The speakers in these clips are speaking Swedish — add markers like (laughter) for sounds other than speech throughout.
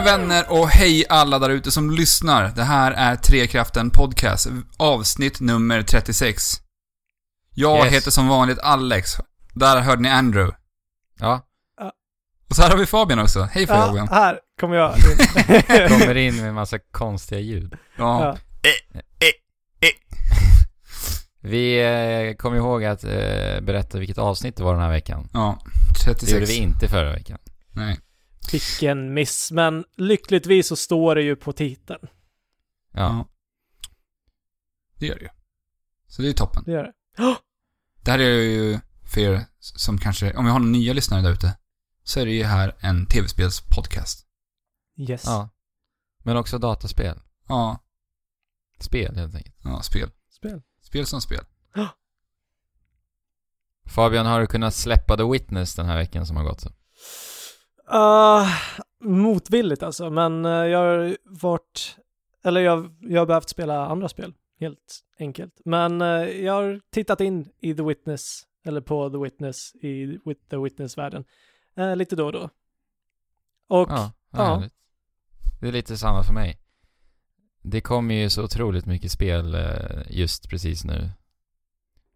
mina vänner och hej alla där ute som lyssnar. Det här är Trekraften Podcast, avsnitt nummer 36. Jag Yes. heter som vanligt Alex. Där hörde ni Andrew. Ja, Och så här har vi Fabian också. Hej Ja, Fabian. här kommer jag. (laughs) kommer in med en massa konstiga ljud. Ja. Ja. Vi eh, kom ihåg att eh, berätta vilket avsnitt det var den här veckan. Ja. Det gjorde 36. vi inte förra veckan. Nej. Vilken miss, men lyckligtvis så står det ju på titeln. Ja. Det gör det ju. Så det är toppen. Det gör det. (gasps) Det här är ju för er som kanske, om vi har några nya lyssnare där ute, så är det ju här en tv-spelspodcast. Yes. ja. Men också dataspel. Ja. Spel helt enkelt. Ja, spel. Spel. Spel som spel. (gasps) Fabian, har du kunnat släppa The Witness den här veckan som har gått? Uh, motvilligt alltså, men eh, jag har varit, eller jag, jag har behövt spela andra spel, helt enkelt. Men eh, jag har tittat in i The Witness, eller på The Witness, i The Witness-världen, eh, lite då och då. Och, Ja, Ja. Det är lite samma för mig. Det kommer ju så otroligt mycket spel just precis nu.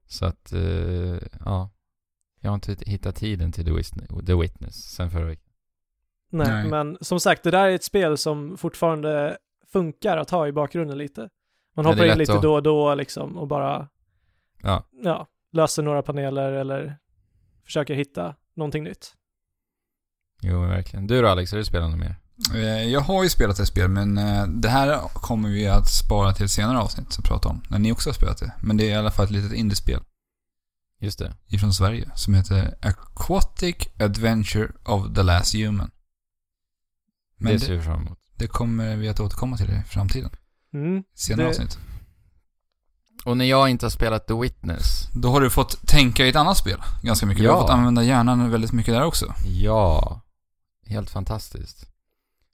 Så att, ja. Jag har inte hittat tiden till The Witness, The Witness sen förra veckan. Nej, Nej. men som sagt, det där är ett spel som fortfarande funkar att ha i bakgrunden lite. Man hoppar in lite att- då och då liksom och bara, Ja. ja, löser några paneler eller försöker hitta någonting nytt. Jo, verkligen. Du då Alex, har du spelat något mer? Eh, Jag har ju spelat ett spel, men eh, det här kommer vi att spara till senare avsnitt att prata om. När ni också har spelat det. Men det är i alla fall ett litet indiespel Just det. ifrån Sverige som heter Aquatic Adventure of the Last Human. Men det ser vi fram emot. det kommer vi att återkomma till i framtiden. Mm. Senare Det- avsnitt. Och när jag inte har spelat The Witness, Då har du fått tänka i ett annat spel ganska mycket. Du har Ja. fått använda hjärnan väldigt mycket där också. ja, helt fantastiskt.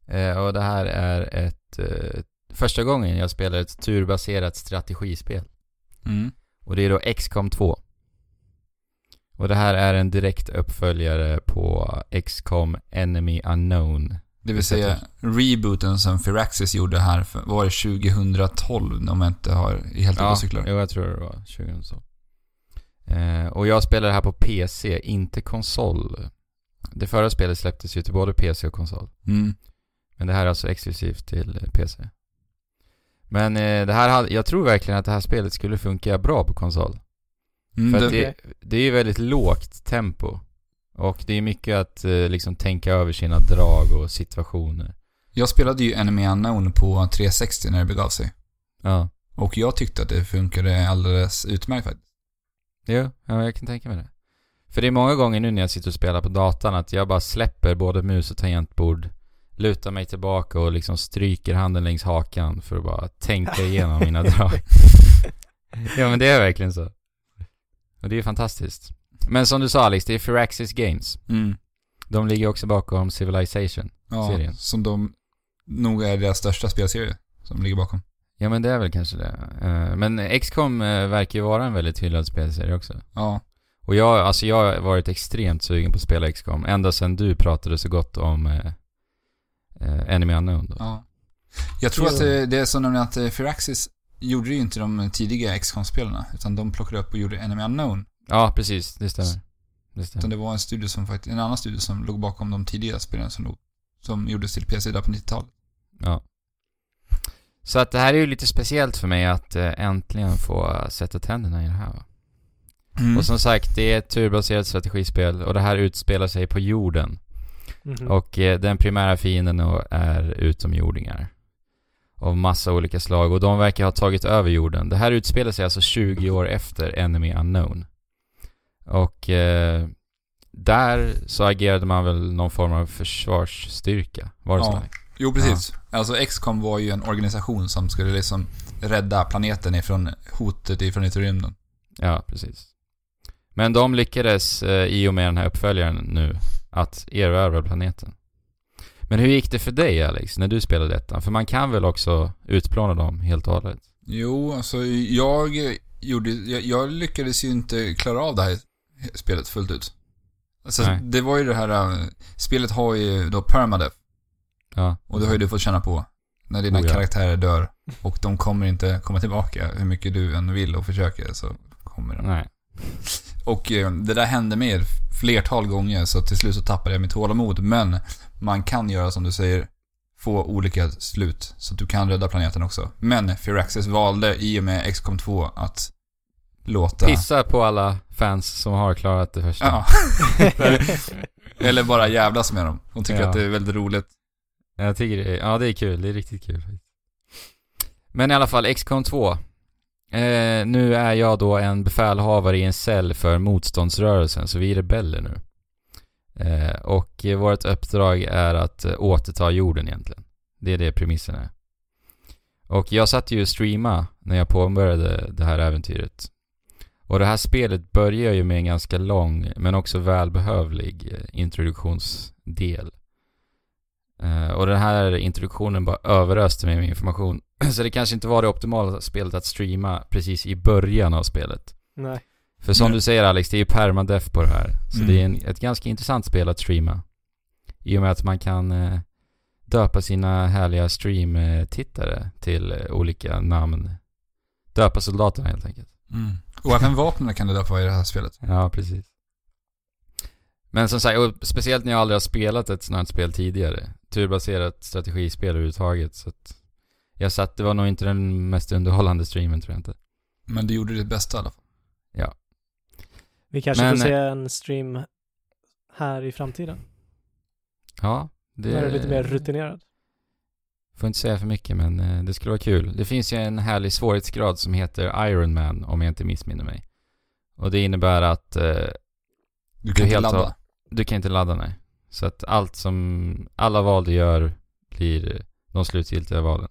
Eh, och det här är ett, eh, första gången jag spelar ett turbaserat strategispel. Mm. Och det är då XCOM 2. Och det här är en direkt uppföljare på XCOM Enemy Unknown. Det vill säga rebooten som Firaxis gjorde här, för, var det 2012 om jag inte har helt Ja, cyklar? jo, jag tror det var 2000 så. Eh, och jag spelar det här på PC, inte konsol. Det förra spelet släpptes ju till både PC och konsol. Mm. Men det här är alltså exklusivt till PC. Men eh, det här, jag tror verkligen att det här spelet skulle funka bra på konsol. Mm, För det, det, det är ju väldigt lågt tempo. Och det är mycket att eh, liksom tänka över sina drag och situationer. Jag spelade ju Enemy Unknown på 360 när det begav sig. Ja. Och jag tyckte att det funkade alldeles utmärkt faktiskt. Jo, ja, jag kan tänka mig det. För det är många gånger nu när jag sitter och spelar på datan att jag bara släpper både mus och tangentbord, lutar mig tillbaka och liksom stryker handen längs hakan för att bara tänka igenom mina drag. (laughs) ja men det är verkligen så. Och det är fantastiskt. Men som du sa Alex, det är Firaxis Games. Mm. De ligger också bakom Civilization. Ja, som de nog är deras största spelserie som ligger bakom. Ja men det är väl kanske det. Eh, Men XCOM eh, verkar ju vara en väldigt hyllad spelserie också. Ja. Och jag, alltså jag har varit extremt sugen på att spela XCOM ända sedan du pratade så gott om eh, eh, Enemy Unknown då. ja. Jag tror Jo. att det, det är så nämligen att Firaxis gjorde ju inte de tidiga XCOM-spelarna, utan de plockade upp och gjorde Enemy Unknown. Ja, precis. Det stämmer. Det Utan stämmer. det var en studio som faktiskt, en annan studio som låg bakom de tidiga spelen som, låg, som gjordes till PC där på 90-talet. Ja. Så att det här är ju lite speciellt för mig att eh, äntligen få sätta tänderna i det här va? Mm. Och som sagt, det är ett turbaserat strategispel och det här utspelar sig på jorden. Mhm. Och eh, den primära fienden är utomjordingar. Av massa olika slag och de verkar ha tagit över jorden. Det här utspelar sig alltså 20 år efter Enemy Unknown. Och eh, där så agerade man väl någon form av försvarsstyrka. Var det Ja. så? Jo, precis. Alltså XCOM var ju en organisation som skulle liksom rädda planeten ifrån hotet ifrån yttre rymden. Ja, precis. Men de lyckades eh, i och med den här uppföljaren nu att erövra planeten. Men hur gick det för dig Alex, när du spelade detta? För man kan väl också utplåna dem helt och hållet? Jo, alltså jag gjorde, jag, jag lyckades ju inte klara av det här spelet fullt ut. Alltså Nej. det var ju det här, äh, spelet har ju då permadeath. Ja. Och det har ju du fått känna på. När dina Oh ja. karaktärer dör och de kommer inte komma tillbaka hur mycket du än vill och försöker så kommer de. Nej. Och eh, det där hände med flertal gånger så till slut så tappade jag mitt tålamod. Men man kan göra som du säger, få olika slut. Så att du kan rädda planeten också. Men Firaxis valde i och med XCOM 2 att låta... Pissa på alla fans som har klarat det första. Ja. (laughs) Eller bara jävlas med dem. Hon tycker Ja. att det är väldigt roligt. Jag tycker det är, ja det är kul, det är riktigt kul. Men i alla fall, XCOM 2. Eh, nu är jag då en befälhavare i en cell för motståndsrörelsen, så vi är rebeller nu. Eh, och vårt uppdrag är att eh, återta jorden egentligen. Det är det premissen är. Och jag satt ju och streama när jag påbörjade det här äventyret. Och det här spelet börjar ju med en ganska lång, men också välbehövlig eh, introduktionsdel. Eh, och den här introduktionen bara överöste mig med information. (clears throat) Så det kanske inte var det optimala spelet att streama precis i början av spelet. Nej. För som Nej. du säger Alex, det är ju permadeath på det här. Så Mm. det är en, ett ganska intressant spel att streama. I och med att man kan eh, döpa sina härliga stream-tittare till eh, olika namn. Döpa soldaterna helt enkelt. Mm. Och även vapnen kan du döpa i det här spelet. Ja, precis. Men som sagt, och speciellt när jag aldrig har spelat ett sånt här spel tidigare. Turbaserat strategispel överhuvudtaget. Så att jag satt, det var nog inte den mest underhållande streamen tror jag inte. Men du gjorde ditt bästa i alla fall. Vi kanske Men- får se en stream här i framtiden. Ja, det... När du är lite mer rutinerad. Får inte säga för mycket men eh, det skulle vara kul. Det finns ju en härlig svårighetsgrad som heter Iron Man om jag inte missminner mig. Och det innebär att eh, Du Du kan inte helt ladda. har- du kan inte ladda nej. Så att allt som, alla val du gör blir eh, de slutgiltiga valen.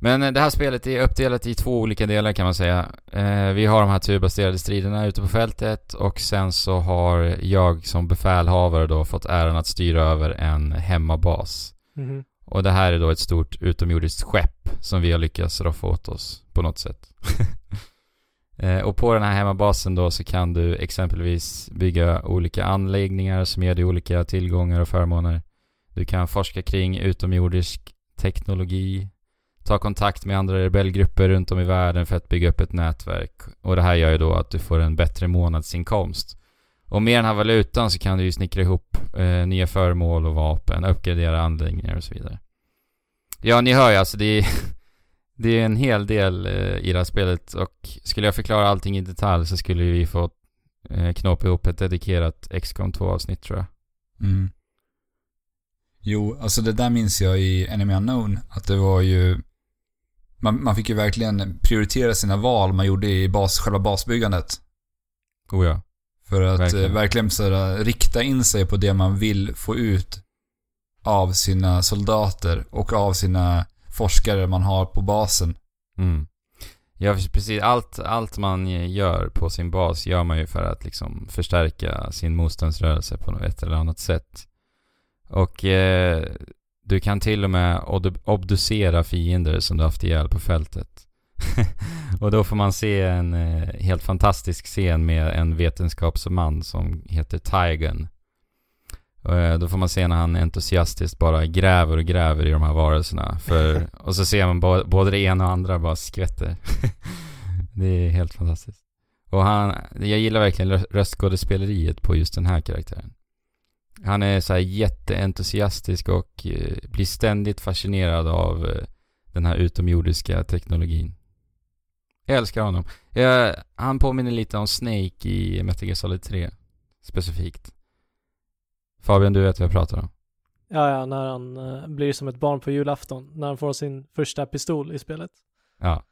Men eh, det här spelet är uppdelat i två olika delar kan man säga. Eh, vi har de här turbaserade striderna ute på fältet och sen så har jag som befälhavare då fått äran att styra över en hemmabas. Mhm. Och det här är då ett stort utomjordiskt skepp som vi har lyckats roffa åt oss på något sätt. (laughs) Eh, och på den här hemmabasen då så kan du exempelvis bygga olika anläggningar som ger dig olika tillgångar och förmåner. Du kan forska kring utomjordisk teknologi, ta kontakt med andra rebellgrupper runt om i världen för att bygga upp ett nätverk. Och det här gör ju då att du får en bättre månadsinkomst. Och med den här valutan så kan du ju snickra ihop eh, nya föremål och vapen, uppgradera anläggningar och så vidare. Ja, ni hör ju alltså det är, (laughs) det är en hel del eh, i det här spelet och skulle jag förklara allting i detalj så skulle vi få eh, knåpa ihop ett dedikerat XCOM 2 avsnitt tror jag. Mm. Jo, alltså det där minns jag i Enemy Unknown. Att det var ju... Man, man fick ju verkligen prioritera sina val man gjorde i bas, själva basbyggandet. Oh ja. För att Verkligen. verkligen, verkligen så här, rikta in sig på det man vill få ut av sina soldater och av sina forskare man har på basen. Mm. Ja, precis. Allt, allt man gör på sin bas gör man ju för att liksom förstärka sin motståndsrörelse på något ett eller annat sätt. Och eh, du kan till och med obducera fiender som du haft ihjäl på fältet. (laughs) och då får man se en eh, helt fantastisk scen med en vetenskapsman som heter Tigern. Eh, då får man se när han entusiastiskt bara gräver och gräver i de här varelserna. För, (laughs) och så ser man bo- både det ena och andra bara skvätter. (laughs) det är helt fantastiskt. Och han, jag gillar verkligen rö- röstskådespeleriet på just den här karaktären. Han är så här jätteentusiastisk och eh, blir ständigt fascinerad av eh, den här utomjordiska teknologin. Jag älskar honom. Jag, han påminner lite om Snake i Metal Gear Solid 3. Specifikt. Fabian, du vet vad jag pratar om. Ja, ja, när han eh, blir som ett barn på julafton. När han får sin första pistol i spelet. Ja.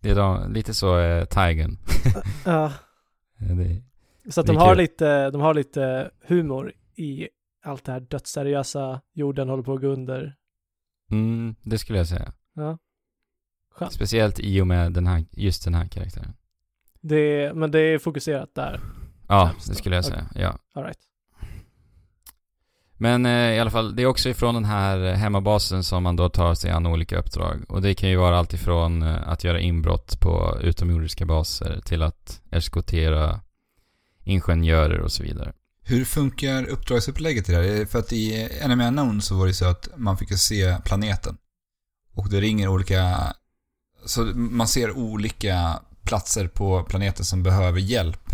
Det är de, lite så eh, Tigen. (laughs) Ja, det, så att de är har, kul. lite, de har lite humor i allt det här dödsseriösa, jorden håller på att gå under. mm, det skulle jag säga. Ja. Skönt. Speciellt i och med den här, just den här karaktären. Det är, men det är fokuserat där. Ja, det skulle jag säga. Ja. All right. Men eh, i alla fall, det är också ifrån den här eh, hemmabasen som man då tar sig an olika uppdrag. Och det kan ju vara allt ifrån eh, att göra inbrott på utomjordiska baser till att eskortera ingenjörer och så vidare. Hur funkar uppdragsupplägget i det här? Eh, för att i Enemy Unknown så var det så att man fick se planeten. Och det ringer olika... Så man ser olika platser på planeten som behöver hjälp.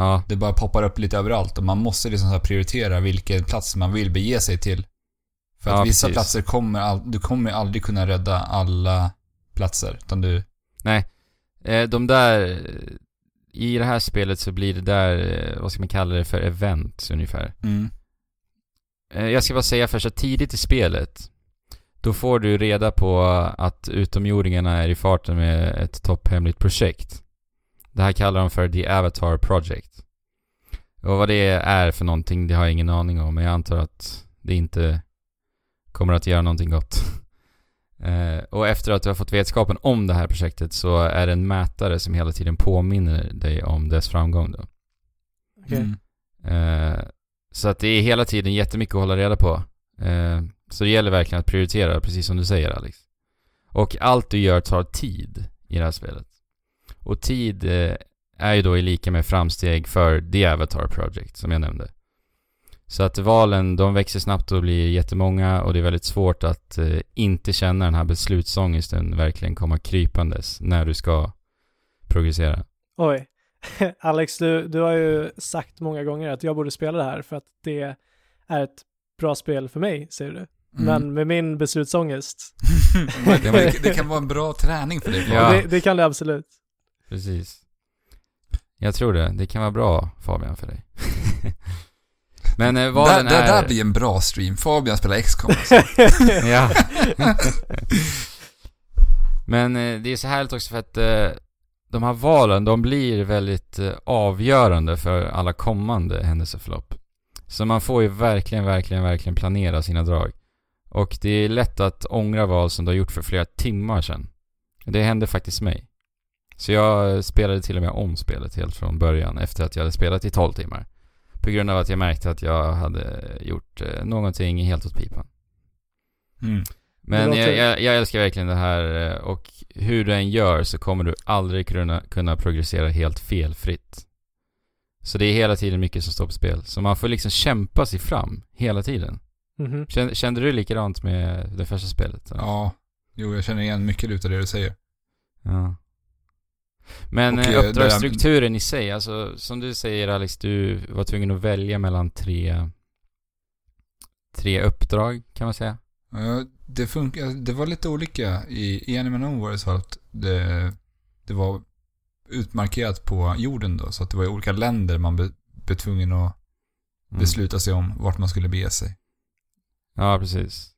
Ja, Det bara poppar upp lite överallt och man måste liksom så prioritera vilken plats man vill bege sig till. För att Ja, vissa precis. platser kommer, all, du kommer aldrig kunna rädda alla platser. Utan du, nej. Eh, de där... I det här spelet så blir det där, eh, vad ska man kalla det för, events ungefär. mm, Eh, Jag ska bara säga först att tidigt i spelet Då får du reda på att utomjordingarna är i farten med ett topphemligt projekt. Det här kallar de för The Avatar Project. Och vad det är för någonting, det har jag ingen aning om, men jag antar att det inte kommer att göra någonting gott. (laughs) Eh, och efter att du har fått vetskapen om det här projektet så är det en mätare som hela tiden påminner dig om dess framgång då. Okej. mm, Eh, så att det är hela tiden jättemycket att hålla reda på. Eh, så det gäller verkligen att prioritera, precis som du säger Alex. Och allt du gör tar tid i det här spelet. Och tid eh, är ju då i lika med framsteg för The Avatar Project, som jag nämnde. Så att valen, de växer snabbt och blir jättemånga och det är väldigt svårt att eh, inte känna den här beslutsångesten verkligen komma krypandes när du ska progressera. Oj. (laughs) Alex, du, du har ju sagt många gånger att jag borde spela det här för att det är ett bra spel för mig, säger du. mm. Men med min beslutsångest, (laughs) det, (laughs) det kan vara en bra träning för dig. Ja. Det, det kan det absolut. Precis. Jag tror det. Det kan vara bra Fabian för dig. (laughs) Men eh, Där, valen där, är... där blir en bra stream. Fabian spelar XCOM. Alltså. (laughs) ja. (laughs) Men eh, det är så härligt också för att eh, de här valen, de blir väldigt avgörande för alla kommande händelseförlopp. Så man får ju verkligen, verkligen, verkligen planera sina drag. Och det är lätt att ångra val som du har gjort för flera timmar sedan. Det hände faktiskt mig. Så jag spelade till och med om spelet helt från början efter att jag hade spelat i 12 timmar. På grund av att jag märkte att jag hade gjort eh, någonting helt åt pipan. Mm. Men jag, jag, jag älskar verkligen det här eh, och hur du än gör så kommer du aldrig kunna, kunna progressera helt felfritt. Så det är hela tiden mycket som står på spel. Så man får liksom kämpa sig fram hela tiden. Mhm. Kände, kände du likadant med det första spelet? eller? Ja, jo jag känner igen mycket utav det du säger. Ja. Men Och, eh, eh, uppdragsstrukturen i sig, alltså som du säger Alex, du var tvungen att välja mellan tre tre uppdrag kan man säga. Ja, det funkar, det var lite olika. I, i Anime No var det så att det, det var utmarkerat på jorden då, så att det var i olika länder man be, blev tvungen att Mm. besluta sig om vart man skulle bege sig. Ja, precis.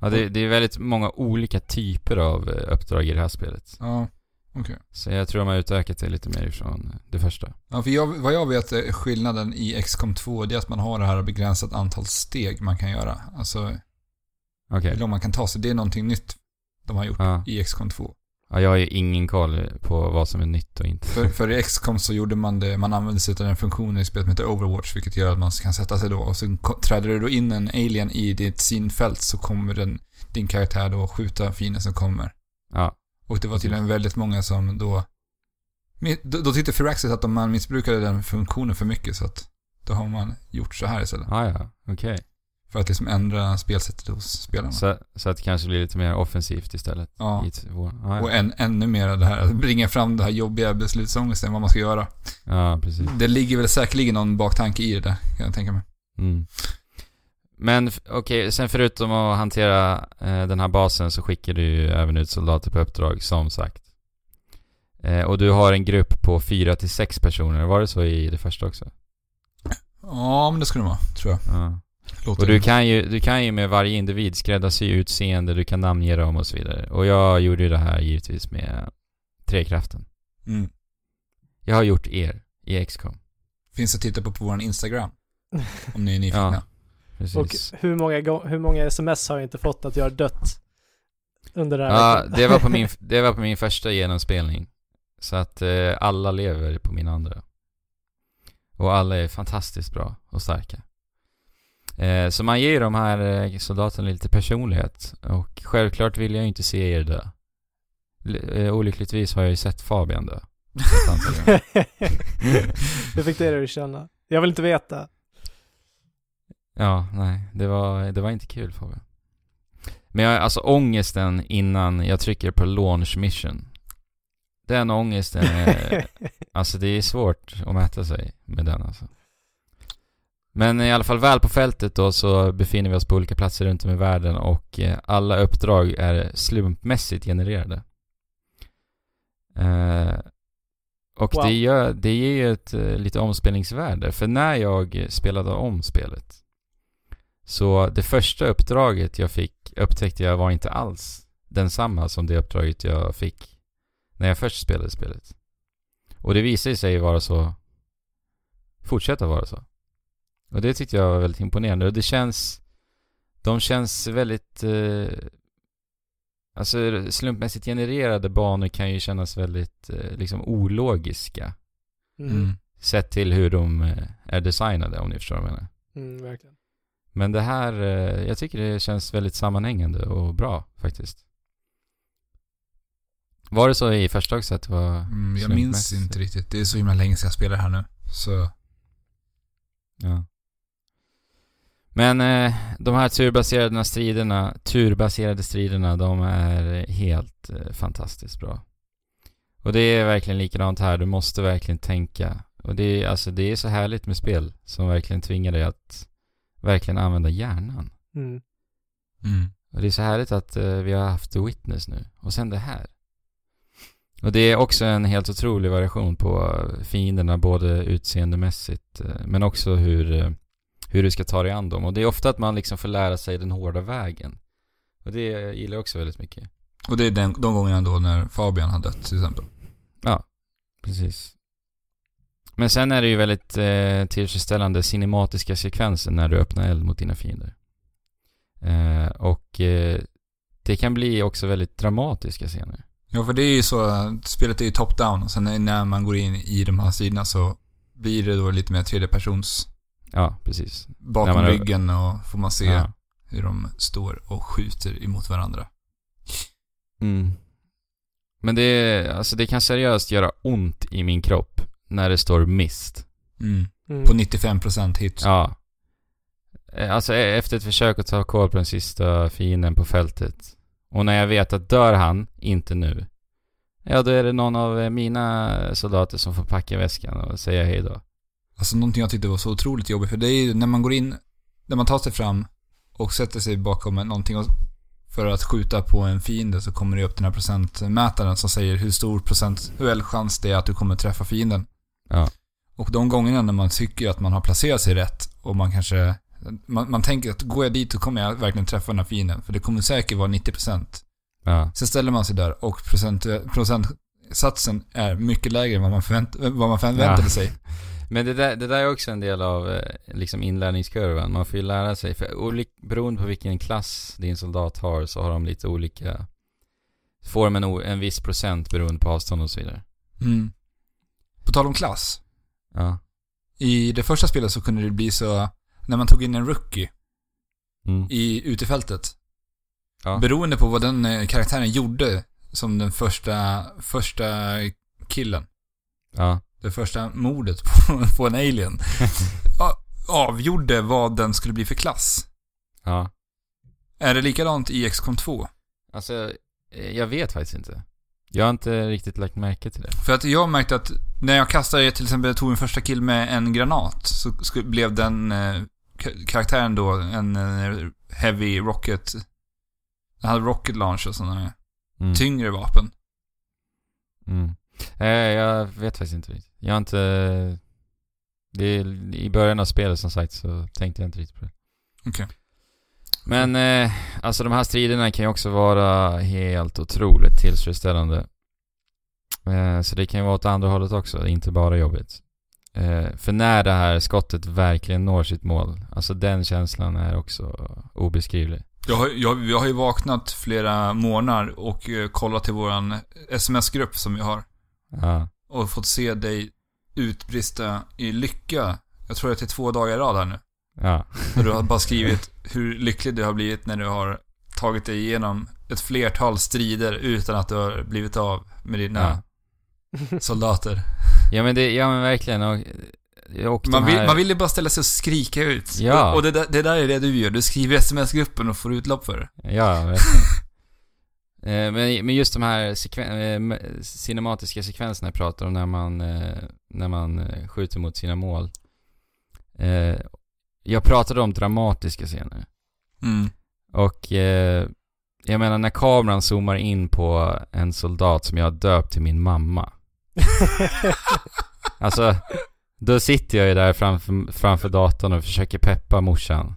Ja, det, det är väldigt många olika typer av eh, uppdrag i det här spelet. Ja, okej. Så jag tror de har utökat det lite mer ifrån det första. Ja, för jag, vad jag vet är skillnaden i XCOM 2, det är att man har det här begränsat antal steg man kan göra. Alltså, Okej. hur långt man kan ta sig. Det är någonting nytt de har gjort Ja. i XCOM 2. ja, jag har ju ingen koll på vad som är nytt och inte. För, för i XCOM så gjorde man det, man använde sig av den funktionen i spelet som heter Overwatch, vilket gör att man kan sätta sig då och så ko- träder det då in en alien i ditt synfält så kommer den, din karaktär då skjuta fienden som kommer. Ja. Och det var tydligen väldigt många som då, då, då tyckte Firaxis att man missbrukade den funktionen för mycket så att då har man gjort så här istället. Ah, ja, okej. För att liksom ändra spelsättet hos spelarna. Så, så att det kanske blir lite mer offensivt istället. Ja. Ah, Och ja. än, ännu mer det här, att bringa fram det här jobbiga beslutsångesten, vad man ska göra. ja, precis. Det ligger väl säkerligen någon baktanke i det där, kan jag tänka mig. Mm. Men okej, sen förutom att hantera eh, den här basen så skickar du ju även ut soldater på uppdrag, som sagt. Eh, och du har en grupp på fyra till sex personer, var det så i det första också? Ja, men det skulle det vara, tror jag. Ja. Låter Och du kan, ju, du kan ju med varje individ skräddarsy utseende, du kan namnge dem och så vidare. Och jag gjorde ju det här givetvis med Trekraften. Mm. Jag har gjort er i XCOM. Finns att titta på på vår Instagram. (laughs) Om ni är nyfikna. Ja. Precis. Och hur många, hur många sms har jag inte fått att jag har dött under det här? Ja, veckan? det var, på min, (laughs) det var på min första genomspelning. Så att eh, alla lever på min andra. Och alla är fantastiskt bra och starka. Eh, så man ger de här eh, soldaterna lite personlighet. Och självklart vill jag ju inte se er dö. L- eh, olyckligtvis har jag ju sett Fabian dö. Hur (laughs) fick det dig att känna? Jag vill inte veta. Ja, nej. Det var, det var inte kul Fabian. Men jag, alltså ångesten innan jag trycker på launch mission. Den ångesten är, (laughs) alltså det är svårt att mäta sig med den alltså. Men i alla fall väl på fältet då så befinner vi oss på olika platser runt om i världen och eh, alla uppdrag är slumpmässigt genererade. Eh, och Wow. det, gör, det ger ju ett eh, lite omspelningsvärde. För när jag spelade om spelet så det första uppdraget jag fick upptäckte jag var inte alls densamma som det uppdraget jag fick när jag först spelade spelet. Och det visade sig vara så, fortsätta vara så. Och det tyckte jag var väldigt imponerande. Och det känns, de känns väldigt, eh, alltså slumpmässigt genererade banor kan ju kännas väldigt eh, liksom ologiska. Mm. Mm. Sett till hur de eh, är designade om ni förstår vad jag menar. Mm, verkligen. Men det här, eh, jag tycker det känns väldigt sammanhängande och bra faktiskt. Var det så i första också att det var Mm, jag minns inte riktigt. Det är så himla länge sedan jag spelade här nu. Så, Ja. Men eh, de här turbaserade striderna, turbaserade striderna, de är helt eh, fantastiskt bra. Och det är verkligen likadant här, du måste verkligen tänka. Och det är, alltså, det är så härligt med spel som verkligen tvingar dig att verkligen använda hjärnan. Mm. mm. Och det är så härligt att eh, vi har haft The Witness nu. Och sen det här. Och det är också en helt otrolig variation på eh, fienderna, både utseendemässigt, eh, men också hur, hur du ska ta dig an dem. Och det är ofta att man liksom får lära sig den hårda vägen. Och det gillar jag också väldigt mycket. Och det är den, de gångerna då när Fabian har dött till exempel. Precis. Men sen är det ju väldigt eh, tillfredsställande cinematiska sekvenser när du öppnar eld mot dina fiender. Eh, och eh, det kan bli också väldigt dramatiska scener. Ja, för det är ju så, spelet är ju top-down och sen när man går in i de här sidorna så blir det då lite mer tredje persons Ja, precis. bakom man- ryggen och får man se Ja. hur de står och skjuter emot varandra. Mm. Men det, alltså det kan seriöst göra ont i min kropp när det står mist. Mm. Mm. På 95% hit. Ja. Eh, Alltså e- efter ett försök att ta koll på den sista fienden på fältet. Och när jag vet att dör han, inte nu. Ja, då är det någon av eh, mina soldater som får packa väskan och säga hej då. Alltså någonting jag tyckte var så otroligt jobbigt, för det är ju när man går in, när man tar sig fram och sätter sig bakom en- någonting och, för att skjuta på en fiende så kommer det upp den här procentmätaren som säger hur stor procentuell chans det är att du kommer träffa fienden. Ja. Och de gångerna när man tycker att man har placerat sig rätt och man kanske, man, man tänker att går jag dit så kommer jag verkligen träffa den här fienden, för det kommer säkert vara 90%. Ja. Sen ställer man sig där och procent, procentsatsen är mycket lägre än vad man, förvänt, vad man förväntade Ja. sig. (laughs) Men det där, det där är också en del av eh, liksom inlärningskurvan. Man får ju lära sig, för olik, beroende på vilken klass din soldat har så har de lite olika, får de en, en viss procent beroende på avstånd och så vidare. Mm. På tal om klass. Ja. I det första spelet så kunde det bli så, när man tog in en rookie Mm. i utefältet. Ja. Beroende på vad den eh, karaktären gjorde som den första, första killen. Ja. Det första mordet på, (laughs) på en alien. (laughs) avgjorde vad den skulle bli för klass. Ja. Är det likadant i XCOM 2? Alltså, eh, jag vet faktiskt inte. Jag har inte riktigt lagt märke till det. För att jag märkte att när jag kastade, till exempel tog en första kill med en granat, så blev den eh, karaktären då en eh, heavy rocket, den hade rocket launch och sådana Mm. tyngre vapen. Mm. Eh, jag vet faktiskt inte riktigt. Jag har inte... Det är, I början av spelet som sagt så tänkte jag inte riktigt på det. Okej. Men eh, alltså de här striderna kan ju också vara helt otroligt tillfredsställande. Eh, så det kan ju vara åt andra hållet också, inte bara jobbigt. Eh, för när det här skottet verkligen når sitt mål, alltså den känslan är också obeskrivlig. Jag har, jag, jag har ju vaknat flera månader och eh, kollat till våran sms-grupp som vi har. Ja, Och fått se dig utbrista i lycka. Jag tror att det är två dagar i rad här nu. ja, Där du har bara skrivit hur lycklig du har blivit när du har tagit dig igenom ett flertal strider utan att du har blivit av med dina ja. (laughs) soldater. Ja men det, ja men verkligen och och Man vill, här, man vill ju bara ställa sig och skrika ut. Ja. Och, och det, där, det där är det du gör. Du skriver sms-gruppen och får utlopp för det. Ja, verkligen. (laughs) Eh, men, men just de här sekven, eh, cinematiska sekvenserna jag pratar om när man, eh, när man skjuter mot sina mål. Jag pratade om dramatiska scener. Mm. Och jag menar när kameran zoomar in på en soldat som jag har döpt till min mamma. (laughs) Alltså, då sitter jag ju där framför, framför datorn och försöker peppa morsan.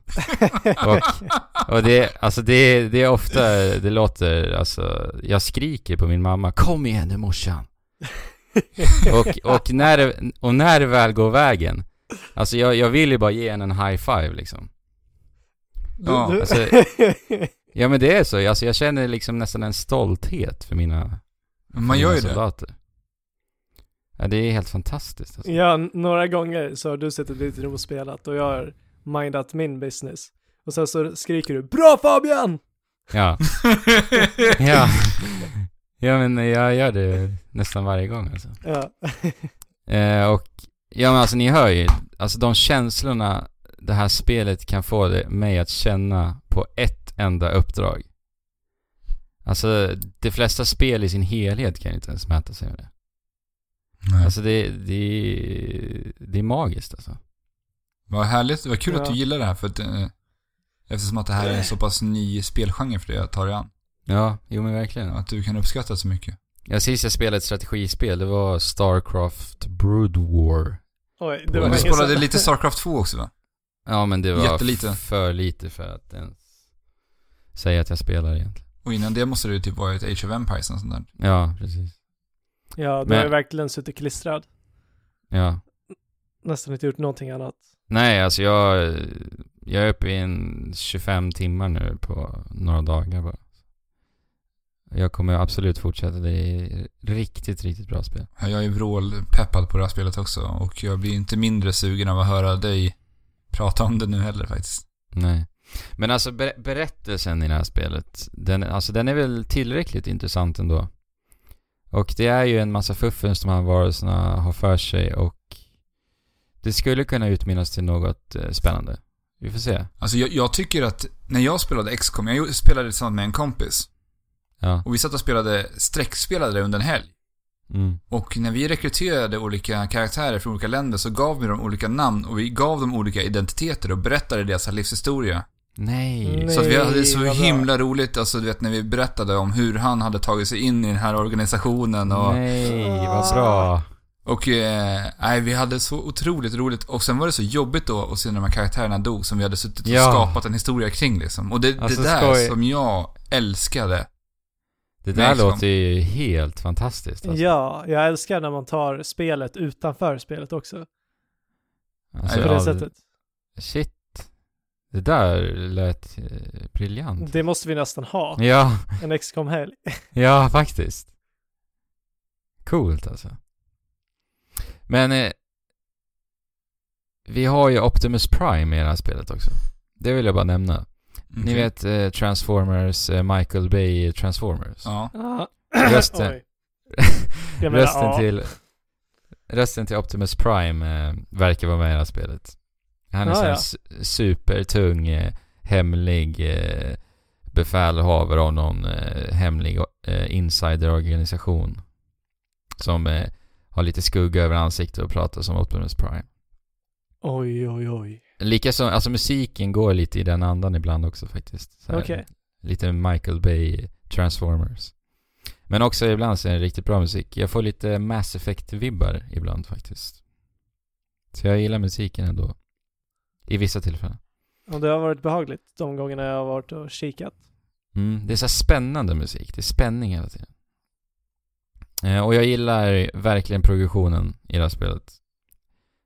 Och, och det, alltså det, det är ofta, det låter, alltså, jag skriker på min mamma. Kom igen nu morsan. Och, och, när det, och när det väl går vägen, alltså jag, jag vill ju bara ge henne en high five liksom. Ja, Du- alltså- Ja men det är så, alltså jag känner liksom nästan en stolthet för mina, för Man gör mina ju det. Ja det är helt fantastiskt alltså. Ja, några gånger så har du suttit lite och spelat och jag har mindat min business. Och sen så skriker du 'Bra Fabian!' Ja. (laughs) ja. Ja men jag gör det nästan varje gång alltså. Ja. (laughs) Eh, och, ja men alltså ni hör ju, alltså de känslorna det här spelet kan få det, mig att känna på ett enda uppdrag. Alltså, de flesta spel i sin helhet kan inte ens mäta sig med det. Nej. Alltså det, det, det är magiskt alltså. Vad härligt. Vad kul Ja. att du gillar det här för att eh, Eftersom att det här är en så pass ny spelgenre för dig att ta dig an. Ja, jo men verkligen. Att du kan uppskatta så mycket. Ja, sist jag spelade ett strategispel, det var Starcraft Brood War. Oj, Men det var du spelade lite Starcraft 2 också va? Ja men det var Jättelite. för lite för att ens säga att jag spelar egentligen. Och innan det måste det ju typ vara ett Age of Empires och sånt där. Ja, precis. Ja, du Men- har ju verkligen suttit klistrad. Ja. Nästan inte gjort någonting annat. Nej, alltså jag, jag är uppe i en 25 timmar nu på några dagar bara. Jag kommer absolut fortsätta, det är riktigt, riktigt bra spel. Ja, Jag är vrålpeppad på det här spelet också och jag blir inte mindre sugen av att höra dig prata om det nu heller faktiskt. Nej. Men alltså ber- berättelsen i det här spelet, den, alltså den är väl tillräckligt intressant ändå. Och det är ju en massa fuffens de här varelserna har för sig och det skulle kunna utmynnas till något eh, spännande. Vi får se. Alltså jag, jag tycker att när jag spelade XCOM, jag spelade tillsammans med en kompis Ja. och vi satt och spelade, streckspelade under en helg. Mm. Och när vi rekryterade olika karaktärer från olika länder så gav vi dem olika namn och vi gav dem olika identiteter och berättade deras livshistoria. Nej. Nej. Så att vi hade så himla roligt, alltså du vet när vi berättade om hur han hade tagit sig in i den här organisationen och... Nej, vad bra. Och, eh, nej, vi hade så otroligt roligt. Och sen var det så jobbigt då att se när de här karaktärerna dog som vi hade suttit och Ja. skapat en historia kring liksom. Och det, Alltså, det där skoj. som jag älskade. Det där liksom. låter ju helt fantastiskt alltså. Ja, jag älskar när man tar spelet utanför spelet också. Alltså, På det ja, sättet. Shit. Det där lät eh, briljant. Det måste vi nästan ha. Ja, En XCOM-helg. (laughs) ja faktiskt. Coolt alltså. Men eh, vi har ju Optimus Prime i det här spelet också. Det vill jag bara nämna. Ni Okej. vet eh, Transformers, eh, Michael Bay Transformers. Ja. Ja. (clears throat) Rösten. (laughs) Rösten ja. till Rösten till Optimus Prime eh, verkar vara med i det här spelet. Han är Ja, ja. su- supertung, eh, hemlig eh, befälhavare av någon eh, hemlig eh, insiderorganisation. Som har lite skugga över ansiktet och pratar som Optimus Prime. Oj, oj, oj. Likaså, alltså musiken går lite i den andan ibland också faktiskt. Okej. Lite Michael Bay Transformers. Men också ibland så är det riktigt bra musik. Jag får lite Mass Effect-vibbar ibland faktiskt. Så jag gillar musiken ändå. I vissa tillfällen. Och det har varit behagligt de gångerna jag har varit och kikat. Mm, det är så spännande musik. Det är spänning hela tiden. Eh, och jag gillar verkligen progressionen i det här spelet.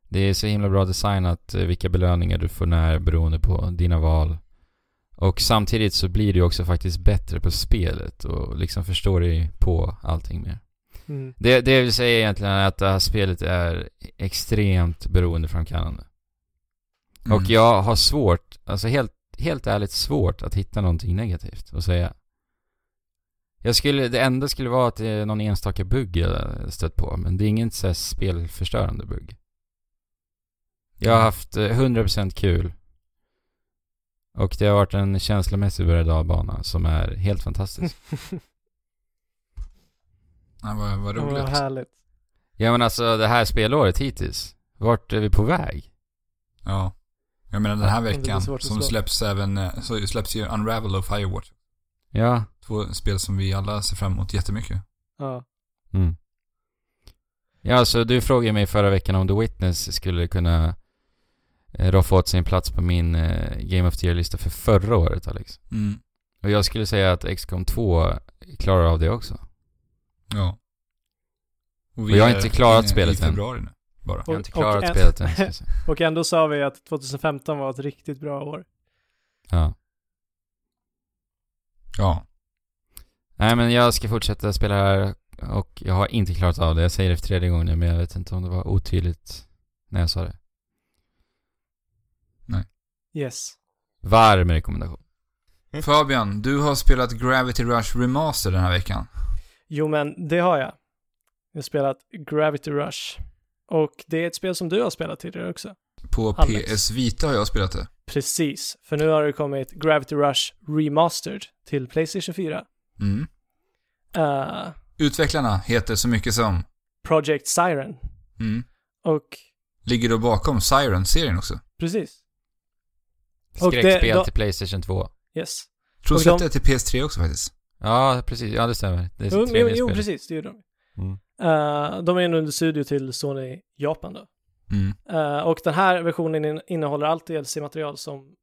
Det är så himla bra designat eh, vilka belöningar du får när beroende på dina val. Och samtidigt så blir du också faktiskt bättre på spelet och liksom förstår dig på allting mer. Mm. Det, det vill säga egentligen att det här spelet är extremt beroendeframkallande. Mm. Och jag har svårt, alltså helt, helt ärligt svårt att hitta någonting negativt att säga. Jag skulle, det enda skulle vara att det är någon enstaka bugg jag stött på, men det är ingen så här spelförstörande bugg. Jag har haft eh, 100% kul. Och det har varit en känslomässig berg och som är helt fantastisk. (laughs) Ja, vad, vad roligt. vad härligt. ja men alltså det här spelåret hittills. Vart är vi på väg? Ja. Jag menar den här veckan som släpps även, eh, så släpps ju Unravel och Firewatch. Ja. Två spel som vi alla ser fram emot jättemycket. Ja. Mm. Ja, alltså du frågade mig förra veckan om The Witness skulle kunna eh, roffa åt sin plats på min eh, Game of the Year-lista för förra året, Alex. Mm. Och jag skulle säga att XCOM 2 klarar av det också. Ja. Och jag har inte klarat inne spelet i än. februari nu, bara. Jag har inte Och- och klarat en- spelet (laughs) än. Och ändå sa vi att 2015 var ett riktigt bra år. Ja. Ja. Nej men jag ska fortsätta spela här och jag har inte klarat av det. Jag säger det för tredje gången men jag vet inte om det var otydligt när jag sa det. Yes. Varm rekommendation. Fabian, du har spelat Gravity Rush Remaster den här veckan. Jo, men det har jag. Jag har spelat Gravity Rush. Och det är ett spel som du har spelat tidigare också. På Alex. PS Vita har jag spelat det. Precis, för nu har det kommit Gravity Rush Remastered till Playstation 4. Mm. Uh, Utvecklarna heter så mycket som... Project Siren. Mm. Och Ligger då bakom Siren-serien också. precis, det- Skräckspel då- till Playstation 2. yes. Tror Och de släppte de- det till PS3 också faktiskt. Ja, precis. Ja, det stämmer. Det är Jo, jo, jo, precis, det gjorde de. Mm. Uh, de är en under studio till Sony Japan då. Mm. Uh, och den här versionen in, innehåller allt DLC-material som,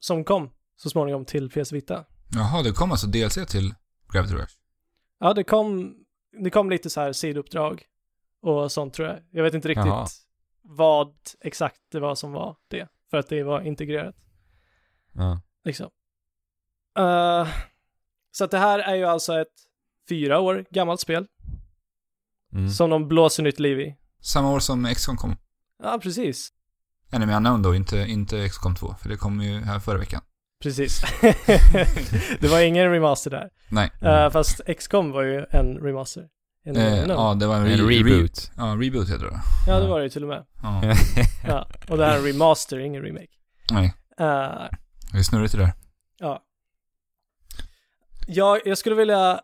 som kom så småningom till PS Vita. Jaha, det kom alltså DLC till Gravity Rush. Ja, det kom, det kom lite så här sidouppdrag och sånt tror jag. Jag vet inte riktigt Jaha. vad exakt det var som var det, för att det var integrerat. Ja. Liksom. Eh, så att det här är ju alltså ett fyra år gammalt spel Mm. som de blåser nytt liv i. Samma år som XCOM kom. Ja, precis. Enemy Unknown då, inte, inte XCOM 2. För det kom ju här förra veckan. Precis. (laughs) det var ingen remaster där. Nej. Eh, fast XCOM var ju en remaster. En, Eh, en, ja, det var en, En re- reboot. Re- ja, reboot heter det. ja, det var det ju till och med. Ja. (laughs) Ja. Och det här är en remaster, ingen remake. Nej, Eh, det är snurrigt det där. Ja. Jag, jag skulle vilja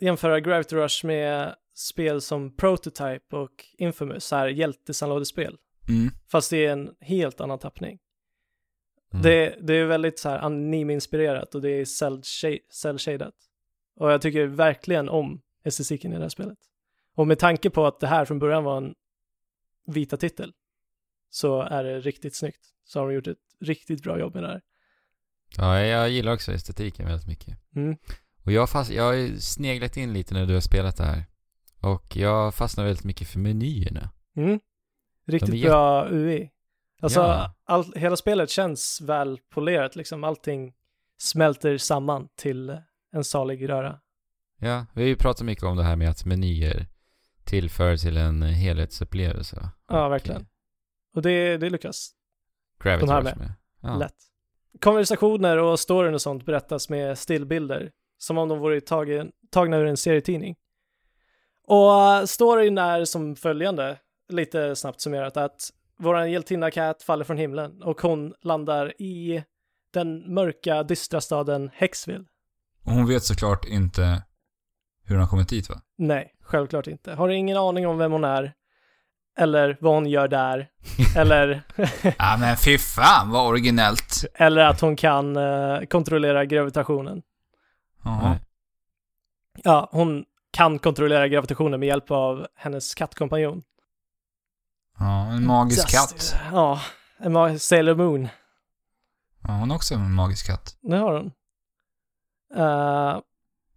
jämföra Gravity Rush med spel som Prototype och Infamous, så här hjältesandlådespel. Mm. Fast det är en helt annan tappning. Mm. Det, det är väldigt så här anime-inspirerat och det är cell-shaded. Cell och jag tycker verkligen om estetiken i det här spelet. Och med tanke på att det här från början var en vita titel så är det riktigt snyggt. Så har de gjort ett riktigt bra jobb med det här. Ja, jag gillar också estetiken väldigt mycket. Mm. Och jag, fast, jag har sneglat in lite när du har spelat det här. Och jag fastnar väldigt mycket för menyerna. Mm. Riktigt bra UI. Alltså, Ja. all, hela spelet känns väl polerat, liksom allting smälter samman till en salig röra. Ja, vi har ju pratat mycket om det här med att menyer tillför till en helhetsupplevelse. Ja, Och, verkligen. eh, Och det, det lyckas Gravity De här med. med. Ja. lätt. Konversationer och storyn och sånt berättas med stillbilder, som om de vore tagen, tagna ur en serietidning. Och uh, storyn är som följande, lite snabbt summerat, att våran hjältinna Cat faller från himlen och hon landar i den mörka, dystra staden Hexville. Och hon vet såklart inte hur hon har kommit dit va? Nej, självklart inte. Har ingen aning om vem hon är. Eller vad hon gör där. (laughs) eller, Ja men fy fan vad originellt. eller att hon kan eh, kontrollera gravitationen. Nej. Ja, hon kan kontrollera gravitationen med hjälp av hennes kattkompanjon. Ja, en magisk Just- katt. Ja, en ma- Sailor Moon. Ja, hon är också en magisk katt. Det har hon. Eh,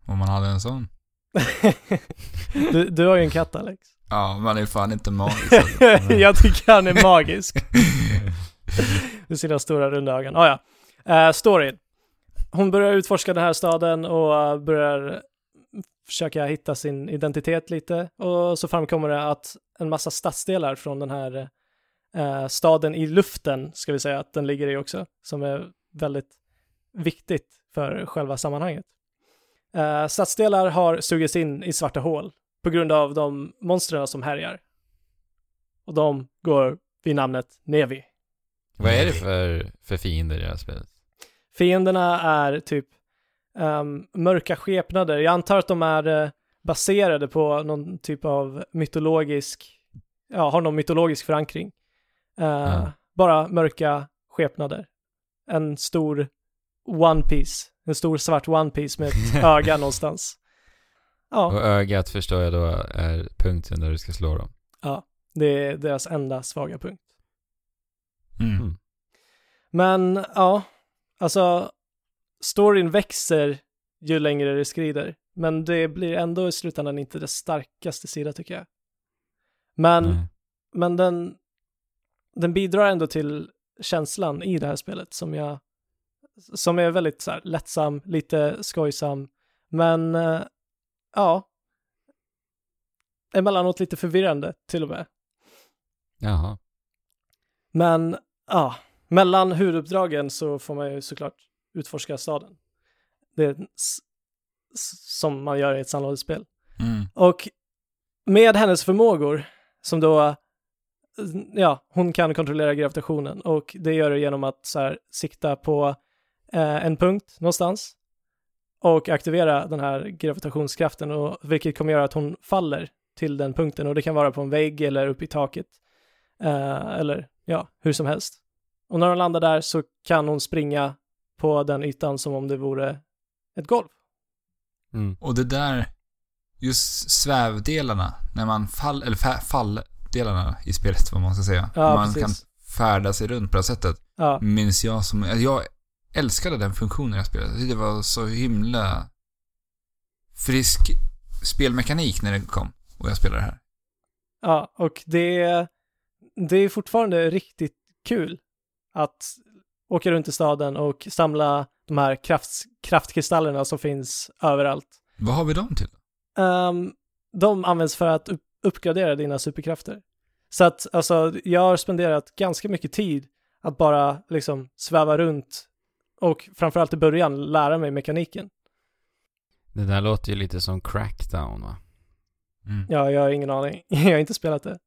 Om man hade en sån. (laughs) du, du har ju en katt Alex. Ja, man är fan inte magisk alltså. (laughs) Jag tycker han är magisk. (laughs) Med sina stora runda ögon. Ah, ja. Uh, storyn. Hon börjar utforska den här staden och eh, börjar försöka hitta sin identitet lite. Och så framkommer det att en massa stadsdelar från den här eh, staden i luften, ska vi säga att den ligger i också, som är väldigt viktigt för själva sammanhanget. Uh, stadsdelar har sugits in i svarta hål på grund av de monstren som härjar. Och de går vid namnet Nevi. Vad är det för, för fiender i det här spelet? Fienderna är typ ehm, mörka skepnader. Jag antar att de är eh, baserade på någon typ av mytologisk, ja, har någon mytologisk förankring. Eh, Ja. Bara mörka skepnader. En stor One Piece, en stor svart One Piece med ett (laughs) öga någonstans. Ja, Och ögat förstår jag då är punkten där du ska slå dem. det är deras enda svaga punkt. Mm. Mm. Men ja, alltså storyn växer ju längre det skrider. Men det blir ändå i slutändan inte dess starkaste sida tycker jag. Men, Nej. men den, den bidrar ändå till känslan i det här spelet som jag, som är väldigt så här lättsam, lite skojsam, men eh, ja, emellanåt lite förvirrande till och med. Jaha. Men ja, mellan huvuduppdragen så får man ju såklart utforska staden. Det är som man gör i ett sandlådespel. Mm. Och med hennes förmågor, som då, ja, hon kan kontrollera gravitationen och det gör det genom att så här, sikta på eh, en punkt någonstans och aktivera den här gravitationskraften, och, vilket kommer göra att hon faller till den punkten och det kan vara på en vägg eller uppe i taket eh, eller ja, hur som helst. Och när hon landar där så kan hon springa på den ytan som om det vore ett golv. Mm. Och det där, just svävdelarna, när man fall, eller fa- falldelarna i spelet, vad man ska säga. Ja, man precis. kan färda sig runt på det här sättet. Ja, Minns jag som, jag älskade den funktionen jag spelade. Det var så himla frisk spelmekanik när det kom. Och jag spelade det här. Ja, och det, det är fortfarande riktigt kul att åka runt i staden och samla de här kraft, kraftkristallerna som finns överallt. Vad har vi dem till? Ehm, de används för att upp, uppgradera dina superkrafter. Så att, alltså, jag har spenderat ganska mycket tid att bara liksom sväva runt och framförallt i början lära mig mekaniken. Det där låter ju lite som Crackdown va? Mm. Ja, jag har ingen aning. (laughs) Jag har inte spelat det.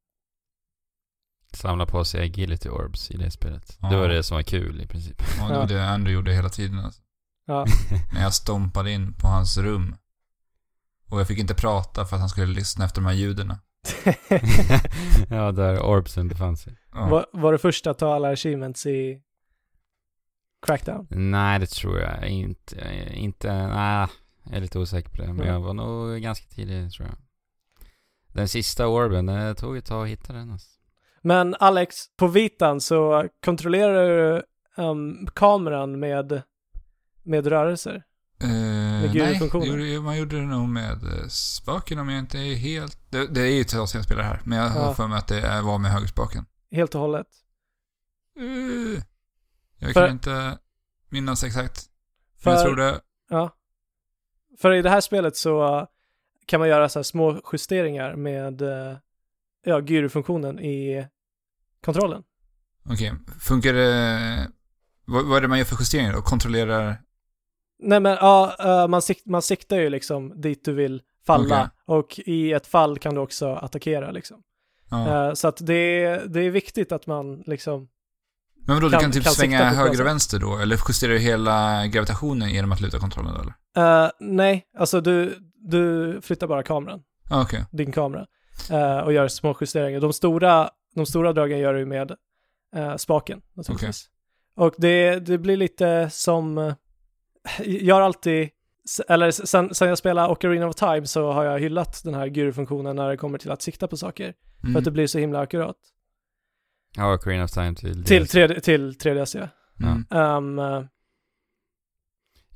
Samla på sig agility orbs i det spelet. Ja. Det var det som var kul i princip. Ja, det var det Andrew gjorde hela tiden. Alltså. Ja, (laughs) När jag stompade in på hans rum. Och jag fick inte prata för att han skulle lyssna efter de här ljuden. (laughs) ja, där orbsen befann sig. Ja. var, var det första att ta alla achievements i Crackdown? Nej, det tror jag inte. Inte, nej, jag är lite osäker på det. Men Mm. jag var nog ganska tidig tror jag. Den sista orben, det tog ett tag att hitta den alltså. Men Alex, på vitan så kontrollerar du um, kameran med, med rörelser. Nej, gyrofunktioner. det gjorde, man gjorde det nog med eh, spaken om jag inte är helt... Det, det är ju ett sedan jag spelar här, men jag har Ja. för mig att det var med högerspaken. Helt och hållet. Eh, jag För- kan inte minnas exakt. För, jag tror det... ja. För i det här spelet så uh, kan man göra så här små justeringar med uh, ja, gyrofunktionen i kontrollen. Okej, funkar det... Vad, vad är det man gör för justeringar då? Kontrollerar... Nej men ja, uh, man, sikt, man siktar ju liksom dit du vill falla och i ett fall kan du också attackera liksom. Ja. Uh, så att det är, det är viktigt att man liksom men vadå, du kan- kan typ kan svänga höger och vänster då? Eller justerar du hela gravitationen genom att luta kontrollen då, eller? Uh, nej, alltså du, du flyttar bara kameran, Ah, Okej. din kamera, och gör små justeringar. De stora, de stora dragen gör du med uh, spaken naturligtvis. Och det, det blir lite som, uh, jag har alltid, eller sen, sen jag spelade Ocarina of Time så har jag hyllat den här gyrofunktionen när det kommer till att sikta på saker. Mm. För att det blir så himla akkurat. Ja, Ocarina of Time till Till, DS. 3D, till 3DS ja. Mm. Um,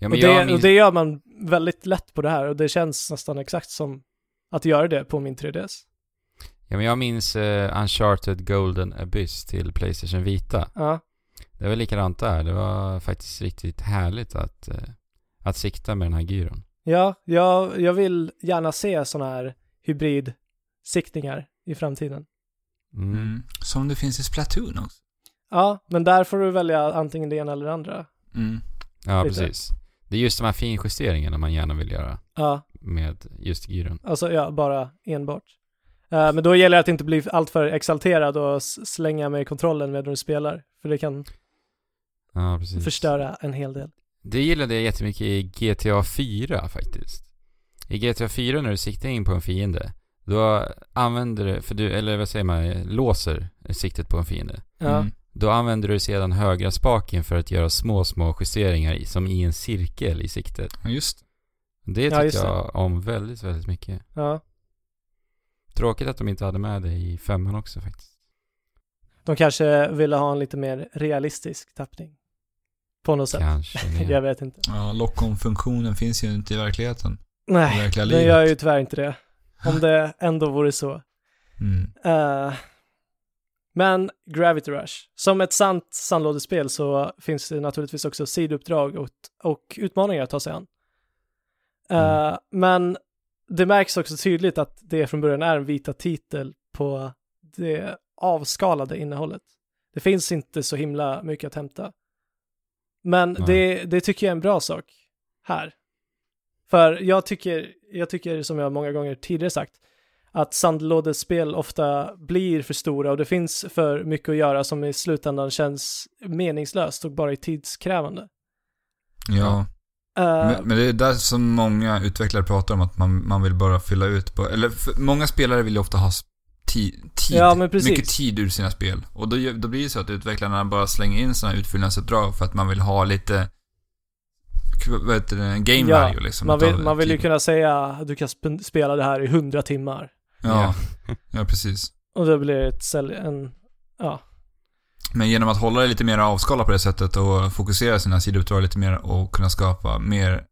Ja, och, det, minns... och det gör man väldigt lätt på det här och det känns nästan exakt som att göra det på min 3DS. Ja, men jag minns eh, Uncharted Golden Abyss till Playstation Vita. Ja, Det var likadant där. Det var faktiskt riktigt härligt att, eh, att sikta med den här gyron. ja jag, jag vill gärna se sådana här hybridsiktningar i framtiden. Mm. Mm. Som det finns i Splatoon också. Ja, men där får du välja antingen det ena eller det andra. Mm. Ja, Lite. precis. Det är just de här finjusteringarna man gärna vill göra Ja, med just gyron. alltså ja, bara enbart. Eh, men då gäller det att inte bli alltför exalterad och slänga med kontrollen medan du spelar. För det kan Ja, förstöra en hel del. Det gillade jag jättemycket i GTA 4 faktiskt. I GTA 4 när du siktar in på en fiende, då använder du, för du, eller vad säger man, låser siktet på en fiende. Ja, Mm. Då använder du sedan högra spaken för att göra små, små justeringar i, som i en cirkel i siktet. Ja, just Det Ja, tycker just det. jag om väldigt, väldigt mycket. ja. Tråkigt att de inte hade med det i femman också faktiskt. De kanske ville ha en lite mer realistisk tappning. På något sätt. Kanske. (laughs) Jag vet inte. Ja, lock-on-funktionen finns ju inte i verkligheten. Nej, den livet. gör ju tyvärr inte det. Om det ändå vore så. Mm. Eh, men Gravity Rush, som ett sant sandlådespel så finns det naturligtvis också sidouppdrag och, och utmaningar att ta sig an. Eh, Mm. Men det märks också tydligt att det från början är en vita titel på det avskalade innehållet. Det finns inte så himla mycket att hämta. Men Nej. det, det tycker jag är en bra sak här. För jag tycker, jag tycker som jag många gånger tidigare sagt, att sandlådespel ofta blir för stora och det finns för mycket att göra som i slutändan känns meningslöst och bara är tidskrävande. Ja, men, men det är där som många utvecklare pratar om att man, man vill bara fylla ut på, eller för, många spelare vill ju ofta ha ti, tid, Ja, mycket tid ur sina spel. Och då, då blir det så att utvecklarna bara slänger in sådana utfyllnadsuppdrag för att man vill ha lite, vad heter det, game Ja, value liksom. man, vill, man vill ju kunna säga att du kan sp- spela det här i hundra timmar. Ja, ja, precis. Och då blir det ett sälj, en, ja, Men genom att hålla det lite mer avskalat på det sättet och fokusera sina sidouppdrag lite mer och kunna skapa mer,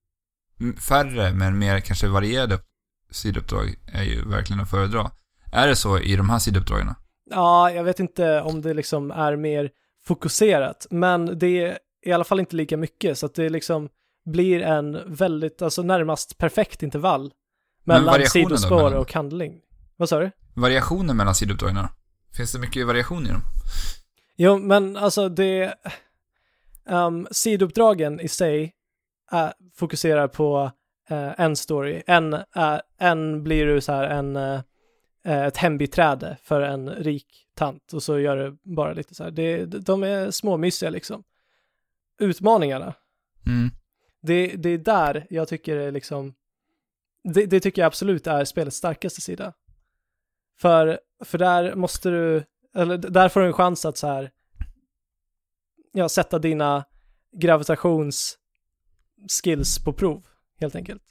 färre men mer kanske varierade sidouppdrag är ju verkligen att föredra. Är det så i de här sidouppdragen? ja, jag vet inte om det liksom är mer fokuserat, men det är i alla fall inte lika mycket, så att det liksom blir en väldigt, alltså närmast perfekt intervall mellan sidospår mellan- och handling. Vad sa du? Variationen mellan sidouppdragen? Finns det mycket variation i dem? Jo, men alltså det... Um, sidouppdragen i sig är, fokuserar på eh, en story. En, är en blir du så här en, ett hembiträde för en rik tant och så gör du bara lite så här. Det, de är småmysiga liksom. Utmaningarna, Mm. det, det är där jag tycker är liksom... Det, det tycker jag absolut är spelets starkaste sida. För, för där måste du, eller där får du en chans att så här, ja, sätta dina gravitationsskills på prov, helt enkelt.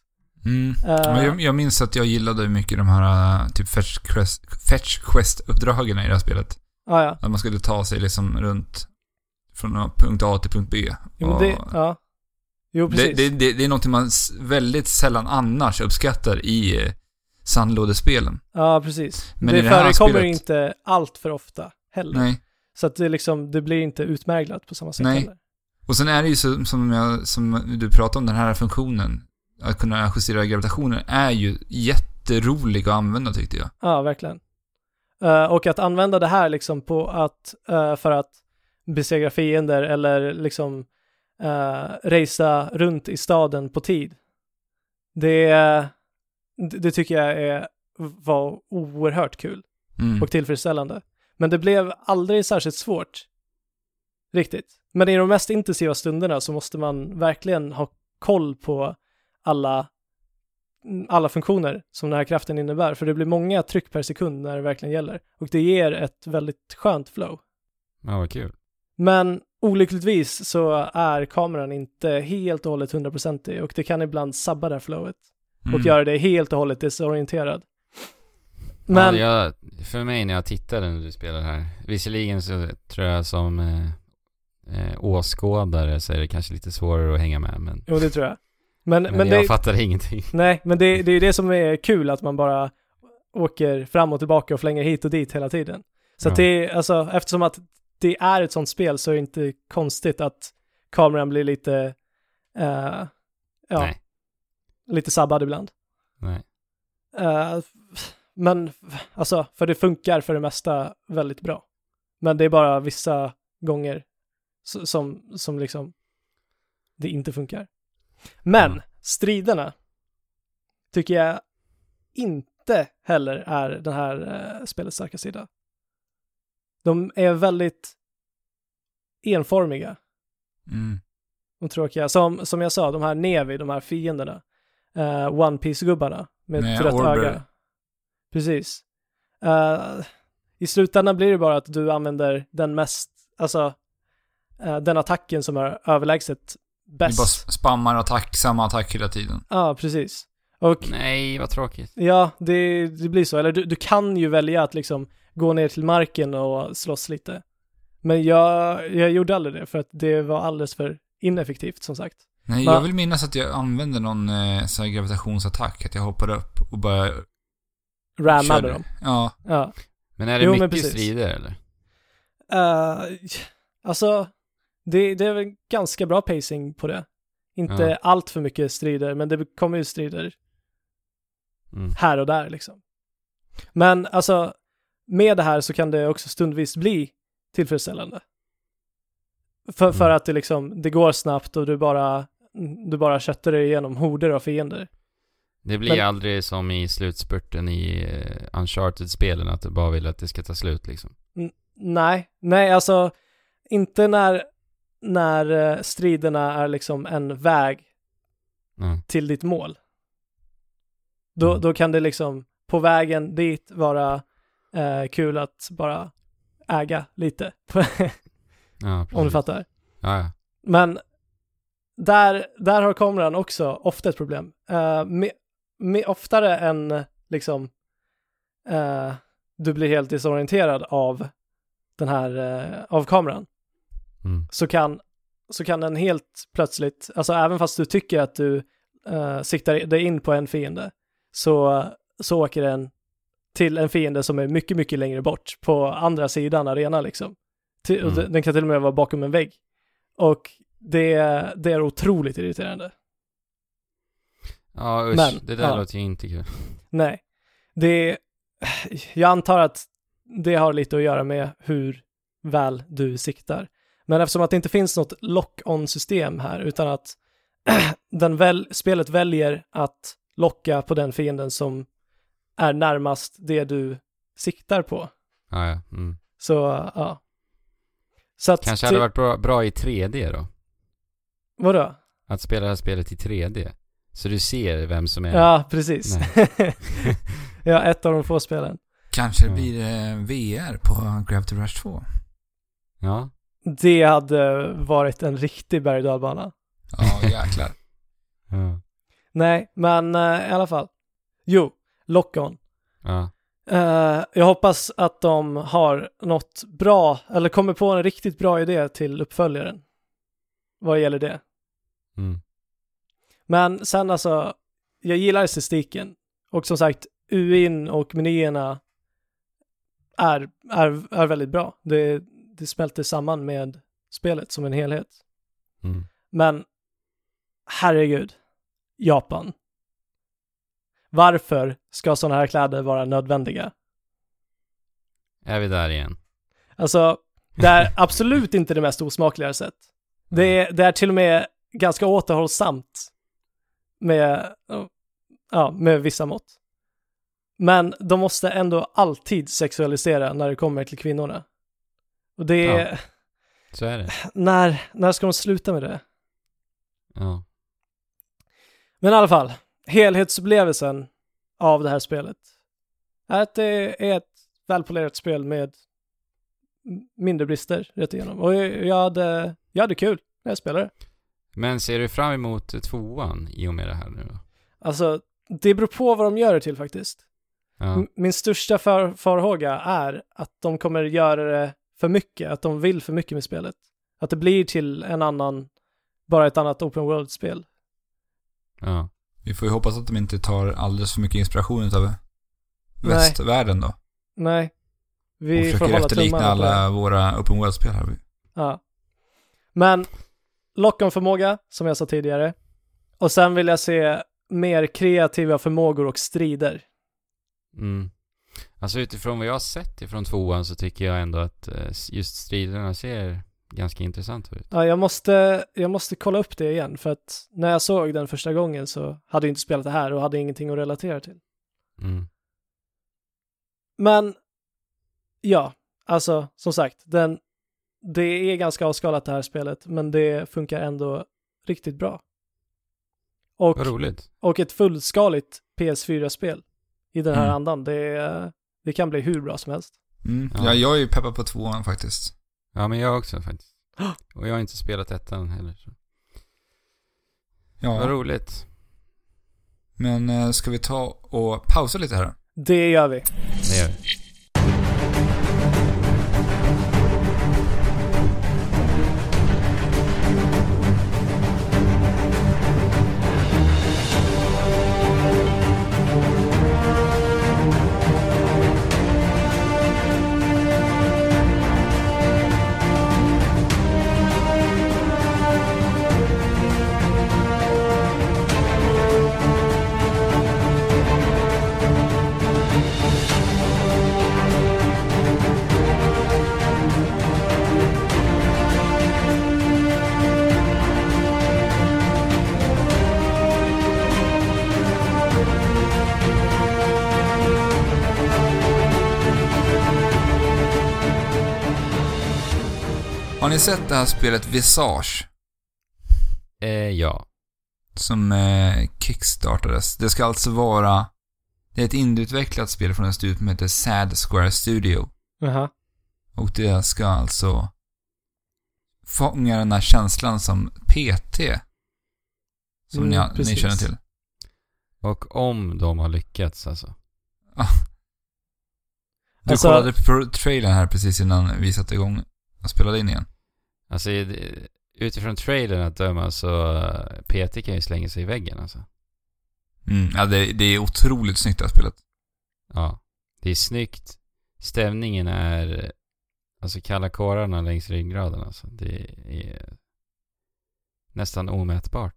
Mm. Eh, Men jag, jag minns att jag gillade mycket de här äh, typ fetch quest, fetch quest-uppdragen i det här spelet. ja, ja. Att man skulle ta sig liksom runt från punkt A till punkt B. Jo, det, ja. Jo, precis. det, det, det är någonting man väldigt sällan annars uppskattar i eh, sandlådespelen. ja, precis. Men det förekommer spelet- inte allt för ofta heller. Nej. Så att det liksom, det blir inte utmärglat på samma sätt Nej. heller. Och sen är det ju så, som, jag, som du pratade om, den här funktionen. Att kunna justera gravitationen är ju jätterolig att använda tyckte jag. Ja, verkligen. Eh, och att använda det här liksom på att, eh, för att besegra fiender eller liksom uh, racea runt i staden på tid. Det, det, det tycker jag är, var oerhört kul Mm. och tillfredsställande. Men det blev aldrig särskilt svårt. Riktigt. Men i de mest intensiva stunderna så måste man verkligen ha koll på alla, alla funktioner som den här kraften innebär. För det blir många tryck per sekund när det verkligen gäller. Och det ger ett väldigt skönt flow. Ja, vad kul. Men olyckligtvis så är kameran inte helt och hållet hundraprocentig och det kan ibland sabba det här flowet och Mm. göra dig helt och hållet desorienterad. Men, Ja, jag, för mig när jag tittade när du spelade här, visserligen så tror jag som eh, eh, åskådare så är det kanske lite svårare att hänga med, men, jo det tror jag. Men, men, men, jag det, fattade ingenting. (laughs) Nej, men det, (laughs) det är ju det som är kul, att man bara åker fram och tillbaka och flänger hit och dit hela tiden. Så att Ja. det är, alltså, eftersom att det är ett sånt spel så är det inte konstigt att kameran blir lite, eh, ja, Nej, lite sabbad ibland. nej. Eh, men, alltså, för det funkar för det mesta väldigt bra. Men det är bara vissa gånger som, som liksom det inte funkar. Men Mm. striderna tycker jag inte heller är den här eh, spelets starka sida. De är väldigt enformiga Mm. och tråkiga. Som, som jag sa, de här Nevi, de här fienderna. Uh, One Piece-gubbarna med Med ett rött Orber. öga. Precis. Eh, I slutändan blir det bara att du använder den mest, alltså eh, den attacken som är överlägset Vi bara bäst. spammar attack, samma attack hela tiden. Ja, precis. Och Nej, vad tråkigt. ja, det, det blir så. Eller du, du kan ju välja att liksom gå ner till marken och slåss lite. Men jag, jag gjorde aldrig det för att det var alldeles för ineffektivt som sagt. Nej, Va? jag vill minnas att jag använde någon eh, sån här gravitationsattack. Att jag hoppade upp och bara Rammade dem. Ja. Ja. Men är det Jo, mycket strider eller? Uh, alltså, det, det är väl ganska bra pacing på det. Inte Ja. allt för mycket strider, men det kommer ju strider Mm. här och där liksom. Men alltså, med det här så kan det också stundvis bli tillfredsställande. För, för Mm. att det liksom, det går snabbt och du bara, du bara köttar dig igenom horder av fiender. Det blir Men- aldrig som i slutspurten i uh, Uncharted-spelen, att du bara vill att det ska ta slut liksom. Nej, nej alltså, inte när, när eh, striderna är liksom en väg Ja. till ditt mål. Då, Mm. då kan det liksom på vägen dit vara eh, kul att bara äga lite, (laughs) Ja, om du fattar. Ja, ja. Men där, där har kameran också ofta ett problem. Eh, med, med, oftare än liksom eh, du blir helt desorienterad av den här, eh, av kameran, Mm. så kan, så kan den helt plötsligt, alltså även fast du tycker att du siktar dig in på en fiende, så, så åker den till en fiende som är mycket, mycket längre bort på andra sidan arena liksom. Till, Mm. Den kan till och med vara bakom en vägg. Och det, det är otroligt irriterande. Ja, usch. Men, det där ja. låter ju inte kul. Nej, det, jag antar att det har lite att göra med hur väl du siktar. Men eftersom att det inte finns något lock-on-system här, utan att (clears throat) den väl, spelet väljer att locka på den fienden som är närmast det du siktar på. Ja, ja. Mm. Så, ja. Så att, Kanske hade varit bra, bra i 3D då? Vadå? Att spela det här spelet i 3D. Så du ser vem som är... Ja, precis. (laughs) ja, ett av de få spelen. Kanske det Ja. blir VR på Gravity Rush 2. Ja. Det hade varit en riktig berg. Ja, jäklar. (laughs) Ja. Nej, men eh, i alla fall. Jo, Lock-On. Ja. Eh, jag hoppas att de har något bra, eller kommer på en riktigt bra idé till uppföljaren. Vad gäller det. Mm. Men sen alltså, jag gillar estetiken. Och som sagt, UIn och menyerna är, är, är väldigt bra. Det, det smälter samman med spelet som en helhet. Mm. Men herregud, Japan. Varför ska sådana här kläder vara nödvändiga? Är vi där igen? Alltså, det är absolut inte det mest osmakliga sätt. Det är, det är till och med ganska återhållsamt med, ja, med vissa mått. Men de måste ändå alltid sexualisera när det kommer till kvinnorna. Och det är, Ja. Så är det. när, när ska de sluta med det? Ja. Men i alla fall, helhetsupplevelsen av det här spelet är att det är ett välpolerat spel med mindre brister rätt igenom. Och jag jag hade, jag hade kul när jag spelade. Men ser du fram emot tvåan i och med det här nu då? Alltså, det beror på vad de gör det till faktiskt. Ja. Min största far farhåga är att de kommer göra det för mycket, att de vill för mycket med spelet. Att det blir till en annan, bara ett annat open world-spel. Ja. Vi får ju hoppas att de inte tar alldeles för mycket inspiration utav västvärlden då. Nej. och Vi får försöker hålla efterlikna alla våra open world-spel här. Ja. Men lock-on-förmåga, som jag sa tidigare. Och sen vill jag se mer kreativa förmågor och strider. Mm. Alltså utifrån vad jag har sett ifrån tvåan så tycker jag ändå att eh, just striderna ser ganska intressant ut. Ja, jag måste, jag måste kolla upp det igen, för att när jag såg den första gången så hade jag inte spelat det här och hade ingenting att relatera till. Mm. Men ja, alltså som sagt, den, det är ganska avskalat det här spelet, men det funkar ändå riktigt bra. Och, Vad roligt. och ett fullskaligt PS4-spel i den här Mm. andan, det, det kan bli hur bra som helst. Mm. Ja. Ja, jag är ju peppad på tvåan faktiskt. Ja, men jag också faktiskt. Och jag har inte spelat ettan heller. Så. Vad Ja, roligt. men eh, ska vi ta och pausa lite här? Det gör vi. Det gör vi. Sett det här spelet Visage? Eh, ja. Som eh, kickstartades. Det ska alltså vara... Det är ett indieutvecklat spel från en studio som heter Sad Square Studio. Jaha. Och det ska alltså fånga den här känslan som PT. Som Mm, ni, ni känner till. Och om de har lyckats alltså. Du Alltså- kollade på trailern här precis innan vi satte igång och spelade in igen. Alltså utifrån trailern att döma så eh, PT kan ju slänga sig i väggen alltså. Mm, ja, det, det är otroligt snyggt det här spelet. Ja. Det är snyggt. Stämningen är, alltså kalla kårarna längs ryggraden alltså. Det är nästan omätbart.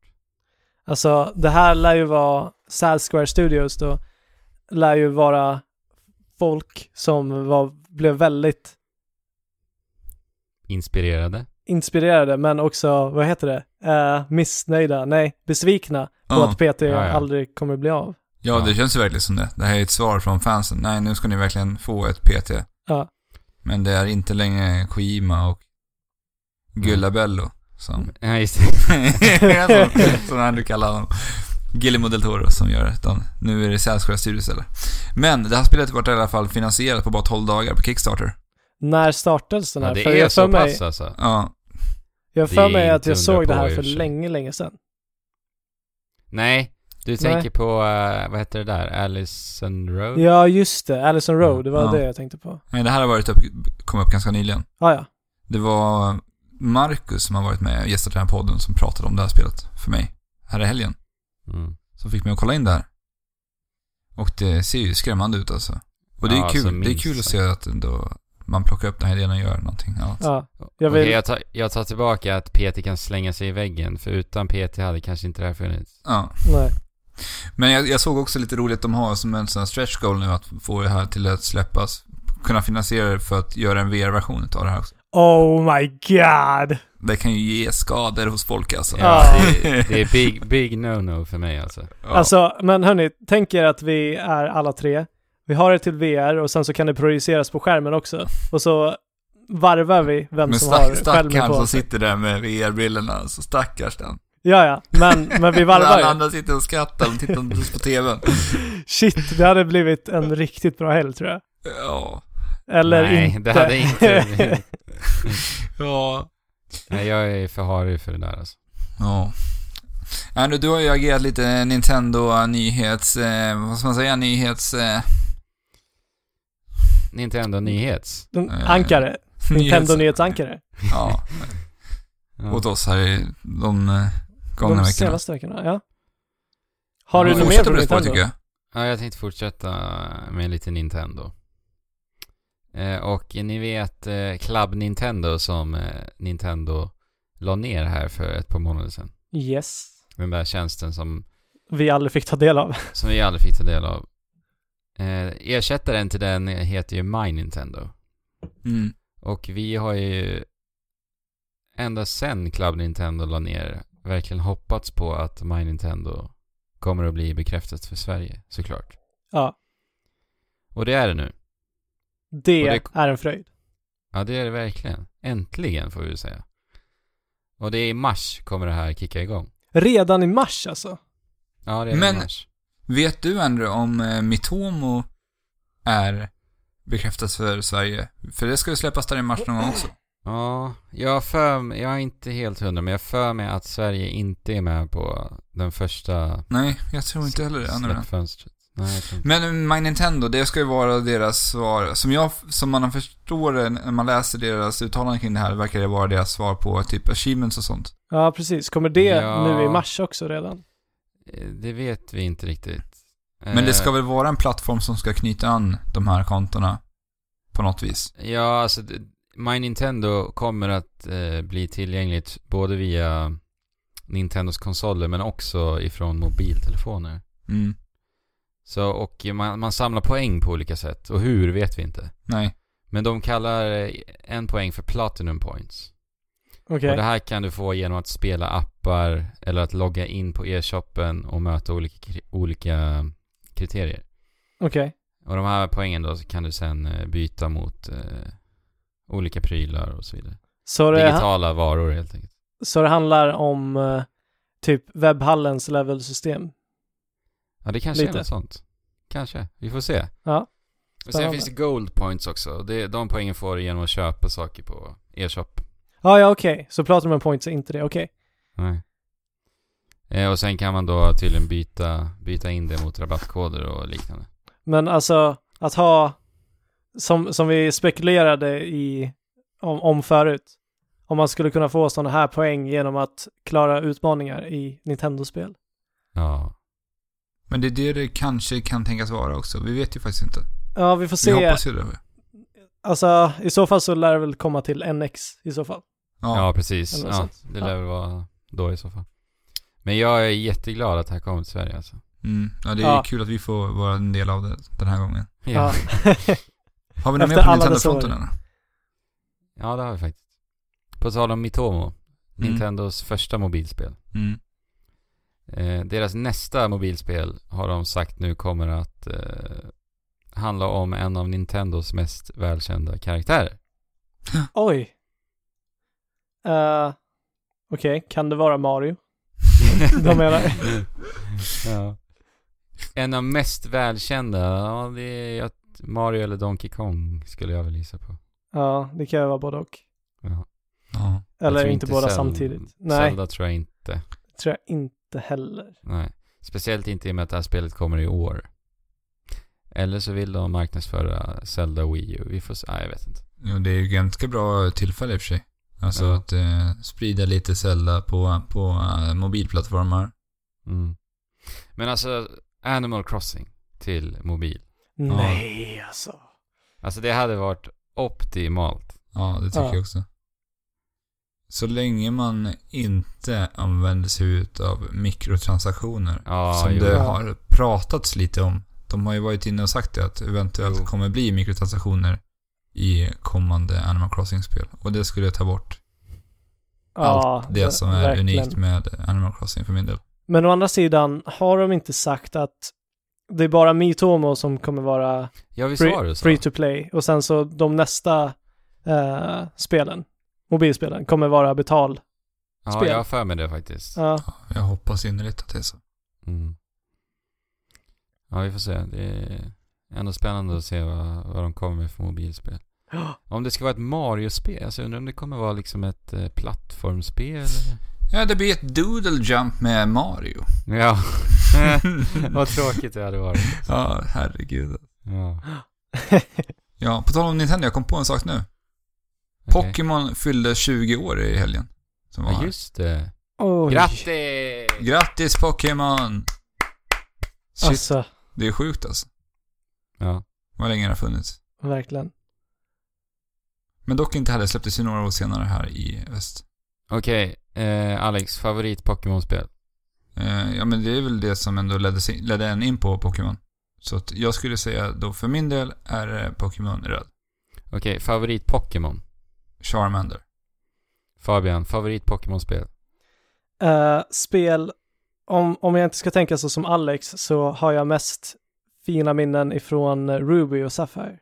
Alltså, det här lär ju vara, Sad Square Studios då, lär ju vara folk som var, blev väldigt Inspirerade. Inspirerade, men också, vad heter det, eh, missnöjda, nej, besvikna på Ja. att PT Ja, ja. aldrig kommer bli av. Ja, det känns ju verkligen som det. Det här är ett svar från fansen. Nej, nu ska ni verkligen få ett PT. Ja. Men det är inte längre Kojima och Gullabello som... (laughs) Ja, just det. (laughs) som, som han du kallar honom. Guillermo del Toro som gör det. Nu är det Square Studios eller. Men det här spelet vart i alla fall finansierat på bara 12 dagar på Kickstarter. När startades den här? Ja, det för är jag så mig, pass alltså. Ja. jag för mig att jag såg det här för länge, länge sedan. Nej, du tänker på, eh, vad heter det där? Allison Road? Ja, just det. Allison Road, det var Ja. det jag tänkte på. Nej, det här har varit upp, kom upp ganska nyligen. Ah, ja, Det var Marcus som har varit med och gästat den här podden som pratade om det här spelet för mig. Här i helgen. Mm. Som fick mig att kolla in det här. Och det ser ju skrämmande ut alltså. Och det är Ja, kul. alltså, det är kul att se att ändå man plockar upp den här idén och gör någonting annat. ja. Jag Okej, vill- jag, tar, jag tar tillbaka att PT kan slänga sig i väggen, för utan PT hade kanske inte det här funnits. Ja. Nej. Men jag, jag såg också lite roligt, de har som en sån här stretch goal nu att få det här till att släppas. Kunna finansiera det för att göra en VR-version av det här också. Oh my god! Det kan ju ge skador hos folk alltså. Ja. det, det är big, big no-no för mig alltså. Ja. Alltså, men hörni, tänk er att vi är alla tre. Vi har det till VR och sen så kan det projiceras på skärmen också. Och så varvar vi vem Men som har stack, skärmen stackaren på. som sitter där med VR-brillorna, alltså stackars den. Ja, ja, men, men vi (laughs) varvar ju. andra sitter och skrattar och tittar på TVn. (laughs) Shit, det hade blivit en riktigt bra helg tror jag. Ja. Eller Nej, inte. det hade inte... (laughs) Ja. Nej, jag är för harig för det där alltså. Ja. Nu, du har ju agerat lite Nintendo nyhets, eh, vad ska man säga, nyhets... Eh, Nintendo Nyhets. En Ankare. (laughs) Nintendo nyhetsankare. Ja, åt oss här i de eh, gångna De veckorna. senaste veckorna, ja. Har Ja, du något mer från Nintendo? tycker jag. Ja, jag tänkte fortsätta med lite Nintendo. Eh, och ni vet eh, Club Nintendo som eh, Nintendo la ner här för ett par månader sedan. Yes. Den där tjänsten som, Vi aldrig fick ta del av. som vi aldrig fick ta del av. Eh, ersättaren till den heter ju My Nintendo. Mm. Och vi har ju ända sen Club Nintendo la ner verkligen hoppats på att My Nintendo kommer att bli bekräftat för Sverige, såklart. Ja. Och det är det nu. Det, det- är en fröjd. Ja, det är det verkligen. Äntligen får vi säga. Och det är i mars kommer det här kicka igång. Redan i mars alltså. Ja, det är Men- i mars. Vet du Andrew om eh, Mitomo är bekräftat för Sverige? För det ska ju släppas där i mars någon gång också. Ja, jag för jag är inte helt hundra, men jag för mig att Sverige inte är med på den första Nej, jag tror inte heller det. Släppfönstret. Nej. Men My Nintendo, det ska ju vara deras svar. Som jag, som man förstår det när man läser deras uttalanden kring det här, verkar det vara deras svar på typ achievements och sånt. Ja, precis. Kommer det Ja. nu i mars också redan? Det vet vi inte riktigt. Men det ska Eh, väl vara en plattform som ska knyta an de här kontona på något vis. Ja, alltså My Nintendo kommer att eh, bli tillgängligt både via Nintendos konsoler men också ifrån mobiltelefoner. Mm. Så, och man, man samlar poäng på olika sätt. Och hur vet vi inte. Nej. Men de kallar eh, en poäng för Platinum Points. Okej. Och det här kan du få genom att spela appar eller att logga in på e-shoppen och möta olika, olika kriterier. Okej. Och de här poängen då så kan du sen eh, byta mot eh, olika prylar och så vidare. Så, Digitala varor helt enkelt. så det handlar om eh, typ webbhallens levelsystem? Ja, det kanske Lite. är något sånt. Kanske. Vi får se. Ja. Och sen Spännande. finns det gold points också. Det, de poängen får du genom att köpa saker på e-shop. Ja, ja okej. Så Platinum Points är inte det, okej. Nej. Eh, och sen kan man då tydligen byta, byta in det mot rabattkoder och liknande. Men alltså att ha, som, som vi spekulerade i, om, om förut, om man skulle kunna få sådana här poäng genom att klara utmaningar i Nintendo-spel. Ja. Men det är det det kanske kan tänkas vara också. Vi vet ju faktiskt inte. Ja, vi får Vi se. hoppas ju det. Alltså, i så fall så lär det väl komma till NX i så fall. Ja, Ja. precis. Ja, det lär väl vara då i så fall. Men jag är jätteglad att det här kommer till Sverige alltså. Mm. ja, det är Ja. kul att vi får vara en del av det den här gången. Ja. (laughs) Har vi något mer på Nintendo-fronten eller? ja, det har vi faktiskt. På tal om Mitomo. Mm. Nintendos första mobilspel. Mm. Eh, deras nästa mobilspel har de sagt nu kommer att eh, handla om en av Nintendos mest välkända karaktärer. Oj. Uh, Okej, kan det vara Mario? (laughs) De menar. ja. En av mest välkända, ja det är att Mario eller Donkey Kong skulle jag väl gissa på. Ja, det kan ju vara både och. Ja. Ja. Eller inte båda Zel- samtidigt. Nej, Zelda tror jag inte. tror jag inte heller. Nej. Speciellt inte i och med att det här spelet kommer i år. Eller så vill de marknadsföra Zelda Wii U. Vi får se. Nej, jag vet inte. Jo, det är ju ganska bra tillfälle i och för sig. Alltså Ja. att eh, sprida lite Zelda på, på eh, mobilplattformar. Mm. Men alltså, Animal Crossing till mobil. Nej, alltså. Alltså det hade varit optimalt. Ja, det tycker Ja. jag också. Så länge man inte använder sig ut av mikrotransaktioner. Ja, som jo. det Ja. har pratats lite om. De har ju varit inne och sagt det, att eventuellt Jo. kommer bli mikrotransaktioner i kommande Animal Crossing-spel. Och det skulle ta bort allt det som är verkligen. unikt med Animal Crossing för min del. Men å andra sidan har de inte sagt att det är bara Mitomo som kommer vara Ja, var free, det free to play och sen så de nästa eh, spelen, mobilspelen, kommer vara betal. ja, jag har för mig det faktiskt. Ja, Jag hoppas innerligt att det är så. Mm. Ja, vi får se. Det är ändå spännande att se vad, vad de kommer med för mobilspel. (gasps) Om det ska vara ett Mario-spel, alltså jag undrar om det kommer vara liksom ett eh, plattformsspel eller? Ja, det blir ett Doodle Jump med Mario. Ja. (laughs) vad tråkigt det hade varit. Ja, herregud. Ja. Ja, på tal om Nintendo, jag kom på en sak nu. okej. Pokémon fyllde 20 år i helgen. Som var Ja, just det. Oj. Grattis! Grattis Pokémon! Shit, Alltså, det är sjukt alltså. Ja. Vad länge det har funnits. verkligen. Men dock inte heller släpptes ju några år senare här i väst. Okej, eh, Alex, favorit Pokémon-spel? Eh, ja, men det är väl det som ändå ledde, sig, ledde en in på Pokémon. Så att jag skulle säga då för min del är det Pokémon Röd. Okej, favorit Pokémon? Charmander. Fabian, favorit Pokémon-spel? Eh, spel, om, om jag inte ska tänka så som Alex så har jag mest fina minnen ifrån Ruby och Sapphire.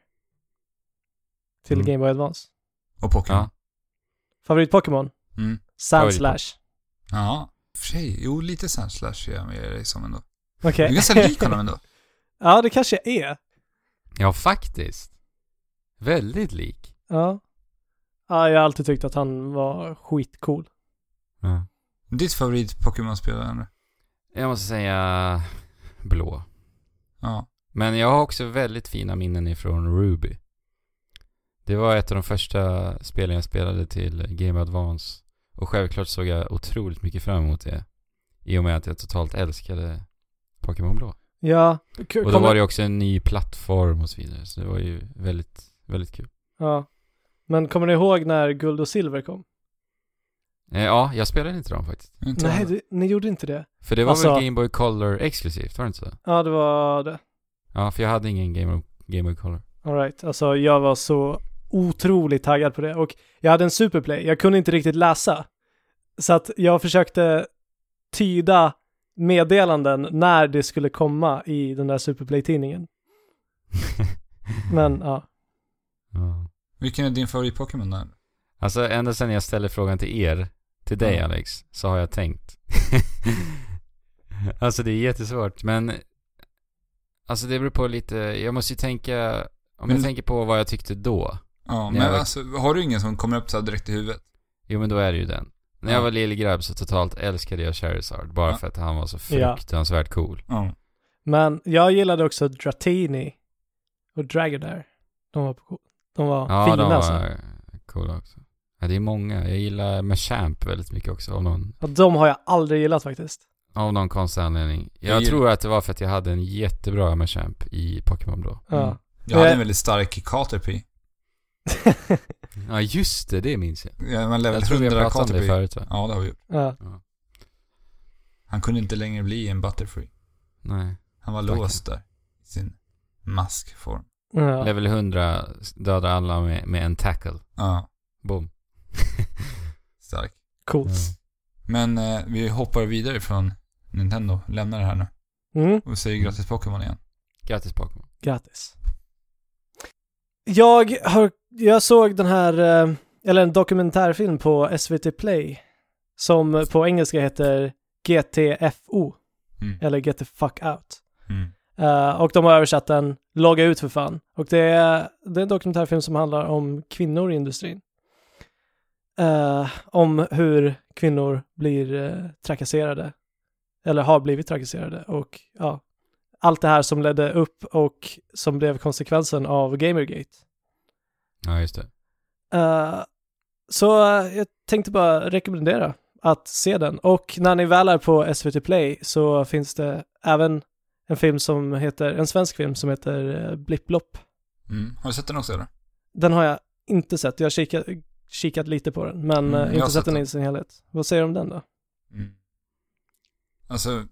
till Mm. Game Boy Advance. Och Pokémon. Ja. Favorit-Pokémon? Mm. Sand Favorit- Slash. Ja. För sig, jo lite Sand Slash är jag med dig som ändå. Okej. Du är ganska lik honom ändå. (laughs) ja, det kanske jag är. Ja, faktiskt. Väldigt lik. Ja. Ja, jag har alltid tyckt att han var skitcool. Ja. Ditt favorit Pokémon-spel, André? Jag måste säga blå. Ja. Men jag har också väldigt fina minnen ifrån Ruby. Det var ett av de första spelen jag spelade till Game Advance. Och självklart såg jag otroligt mycket fram emot det. I och med att jag totalt älskade Pokémon Blå. Ja. k- Och då var det ju också en ny plattform och så vidare. Så det var ju väldigt, väldigt kul. Ja. Men kommer ni ihåg när Guld och Silver kom? Eh, ja, jag spelade inte dem faktiskt. Inte Nej, du, ni gjorde inte det. För det var Alltså- väl Game Boy Color exklusivt, var det inte så? Ja, det var det. Ja, för jag hade ingen Game Boy, Game Boy Color. Alright, alltså jag var så otroligt taggad på det och jag hade en Superplay, jag kunde inte riktigt läsa. Så att jag försökte tyda meddelanden när det skulle komma i den där Superplay-tidningen. (laughs) Men ja, ja. Vilken är din favorit-Pokémon där? Alltså ända sedan jag ställde frågan till er, till dig Ja. Alex, så har jag tänkt. (laughs) alltså det är jättesvårt, men Alltså det beror på lite, jag måste ju tänka, om Men- jag tänker på vad jag tyckte då. Ja, men jag- alltså, har du ingen som kommer upp så här direkt i huvudet? Jo men då är det ju den. När jag Ja. var lillgrabb så totalt älskade jag Charizard, bara Ja. för att han var så Ja. fruktansvärt cool. Ja. men jag gillade också Dratini och Dragonair. De var, på- de var Ja, fina de var alltså. coola också. Ja, det är många. Jag gillar Machamp väldigt mycket också av någon, Och de har jag aldrig gillat faktiskt. Av någon konstig anledning. Jag, Jag tror att det var för att jag hade en jättebra Machamp i Pokémon Blå. Ja. Mm. Jag hade en väldigt stark Caterpie. (laughs) Ja just det, det minns jag. Ja, man level Jag tror vi har 100 pratat om det förut va? Ja, det har vi gjort. ja. Han kunde inte längre bli en Butterfree. Nej. Han var Stackarn. låst där. I sin maskform. Ja. Level 100 dödar alla med, med en tackle. Ja, Boom. stark. Coolt. Men eh, vi hoppar vidare från Nintendo. Lämnar det här nu. Mm. Och säger grattis Pokémon igen. Grattis Pokémon. Grattis. Jag har, jag såg den här, eh, eller en dokumentärfilm på SVT Play som på engelska heter GTFO, Mm. eller Get the fuck out. Mm. Eh, och de har översatt den Logga ut för fan. Och det är, det är en dokumentärfilm som handlar om kvinnor i industrin. Eh, om hur kvinnor blir eh, trakasserade. Eller har blivit trakasserade. Och ja, allt det här som ledde upp och som blev konsekvensen av Gamergate. Ja, just det. Eh, så jag tänkte bara rekommendera att se den. Och när ni väl är på SVT Play så finns det även en film som heter, en svensk film som heter eh, Blipplopp. Mm. Har du sett den också eller? Den har jag inte sett, jag har kikat, kikat lite på den, men Mm, eh, inte sett sett den den. i sin helhet. Vad säger du om den då? Mm. Alltså,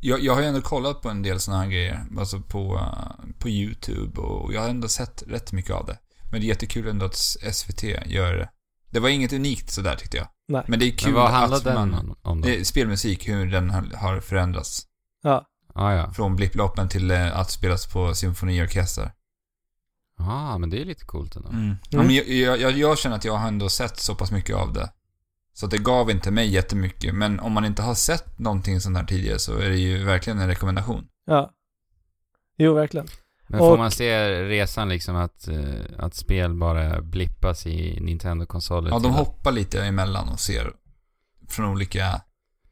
jag, jag har ju ändå kollat på en del sådana här grejer. Alltså på, eh, på YouTube och jag har ändå sett rätt mycket av det. Men det är jättekul ändå att SVT gör det. Det var inget unikt sådär tyckte jag. Nej. Men det är kul att den man... om, om? Det spelmusik, hur den har, förändrats. Ja, Ah, ja. Från blipploppen till eh, att spelas på symfoniorkester. ah, men det är lite coolt ändå. Mm. Ja, men jag, jag, jag, jag känner att jag har ändå sett så pass mycket av det. Så det gav inte mig jättemycket. Men om man inte har sett någonting sånt här tidigare så är det ju verkligen en rekommendation. ja. Jo, verkligen. Men får Och- man se resan liksom att, eh, att spel bara blippas i Nintendo-konsoler? Ja, de hoppar lite emellan och ser från olika...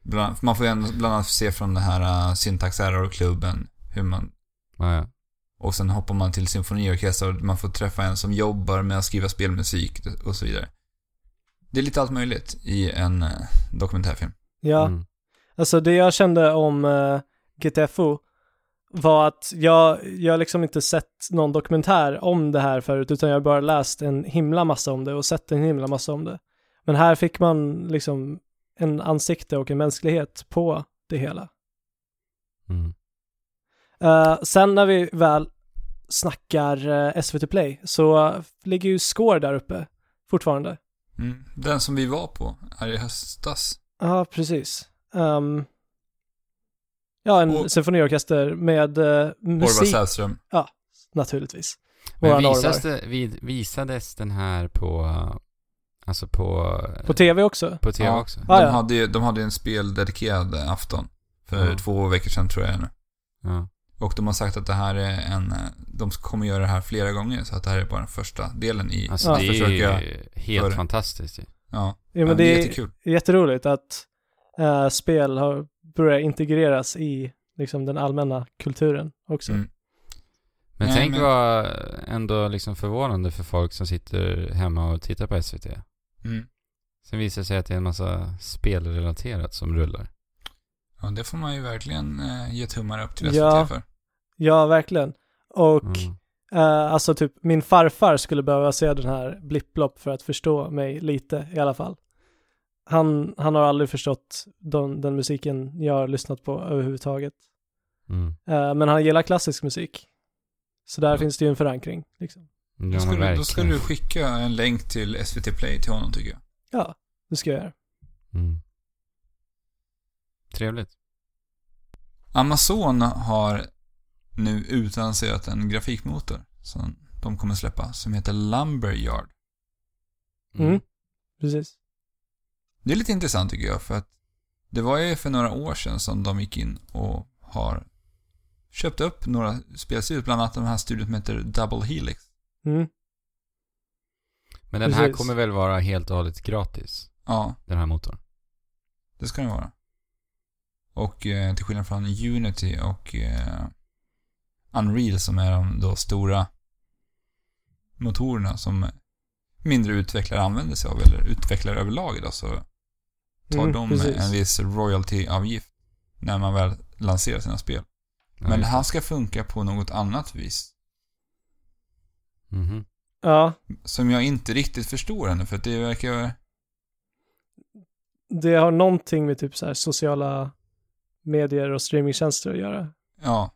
Bland, man får ju ändå bland annat se från den här uh, Syntax Error-klubben hur man... Ah, ja. Och sen hoppar man till symfoniorkester och man får träffa en som jobbar med att skriva spelmusik och så vidare. Det är lite allt möjligt i en uh, dokumentärfilm. Ja, Mm. alltså det jag kände om uh, GTFO var att jag, jag har liksom inte sett någon dokumentär om det här förut, utan jag har bara läst en himla massa om det och sett en himla massa om det. Men här fick man liksom en ansikte och en mänsklighet på det hela. Mm. Eh, sen när vi väl snackar eh, SVT Play så ligger ju Score där uppe fortfarande. Mm. Den som vi var på är i höstas. Ja, precis. Ehm, ja, en Och- symfoniorkester med uh, Orvar musik. Sävström. naturligtvis. Men visas det, vid, visades den här på, alltså på, På tv också? på tv Ja. också? Ah, de, ja. hade ju, de hade ju en speldedikerad afton. För Ja. två veckor sedan tror jag nu. Ja. Och de har sagt att det här är en... De kommer göra det här flera gånger, så att det här är bara den första delen i Alltså det är försöka... ju helt för- fantastiskt. Ja, Ja, men ja, det är jättekul. jätteroligt att eh, spel har börjat integreras i liksom, den allmänna kulturen också. Mm. Men Nej, tänk men- vad ändå liksom förvånande för folk som sitter hemma och tittar på SVT. Mm. Sen visar det sig att det är en massa spelrelaterat som rullar. Ja, det får man ju verkligen eh, ge tummar upp till SVT Ja. för. Ja, verkligen. Och Mm. eh, alltså typ min farfar skulle behöva se den här blipplopp för att förstå mig lite i alla fall. Han, han har aldrig förstått den, den musiken jag har lyssnat på överhuvudtaget. Mm. Eh, men han gillar klassisk musik. Så där Ja. finns det ju en förankring. Liksom. Ja, Då ska, du, då ska du skicka en länk till SVT Play till honom tycker jag. Ja, det ska jag göra. Mm. Trevligt. Amazon har nu utannonserat en grafikmotor som de kommer släppa, som heter Lumberyard. Mm. Precis. Det är lite intressant tycker jag, för att det var ju för några år sedan som de gick in och har köpt upp några spelstudios, bland annat den här studion som heter Double Helix. Mm. Men den här Precis. kommer väl vara helt och hållet gratis? Ja, Den här motorn? det ska den vara. Och eh, till skillnad från Unity och eh, Unreal som är de då stora motorerna som mindre utvecklare använder sig av, eller utvecklare överlag då, så tar Mm, de precis. en viss royalty-avgift när man väl lanserar sina spel. Ja, Men det just här ska funka på något annat vis. Mhm. Ja, Som jag inte riktigt förstår ännu, för att det verkar... det har någonting med typ så här sociala medier och streamingtjänster att göra, Ja,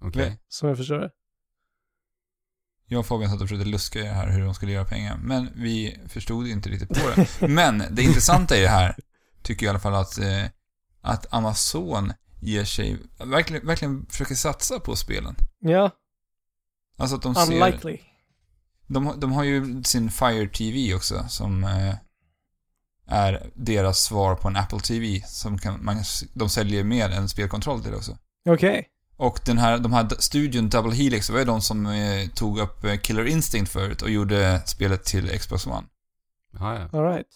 Okej. som jag förstår det. jag och Fabian satt och försökte luska i det här hur de skulle göra pengar, men vi förstod inte riktigt på det. (laughs) Men det intressanta i det här, tycker jag i alla fall att, eh, att Amazon ger sig, verkligen, verkligen försöker satsa på spelen. Ja, Alltså att de ser... unlikely. De, de har ju sin Fire TV också, som eh, är deras svar på en Apple TV, som kan, man, de säljer mer än spelkontroll till också. Okej. Och den här, de här studion Double Helix, det var ju de som eh, tog upp eh, Killer Instinct förut och gjorde spelet till Xbox One. Ja, ja. All right.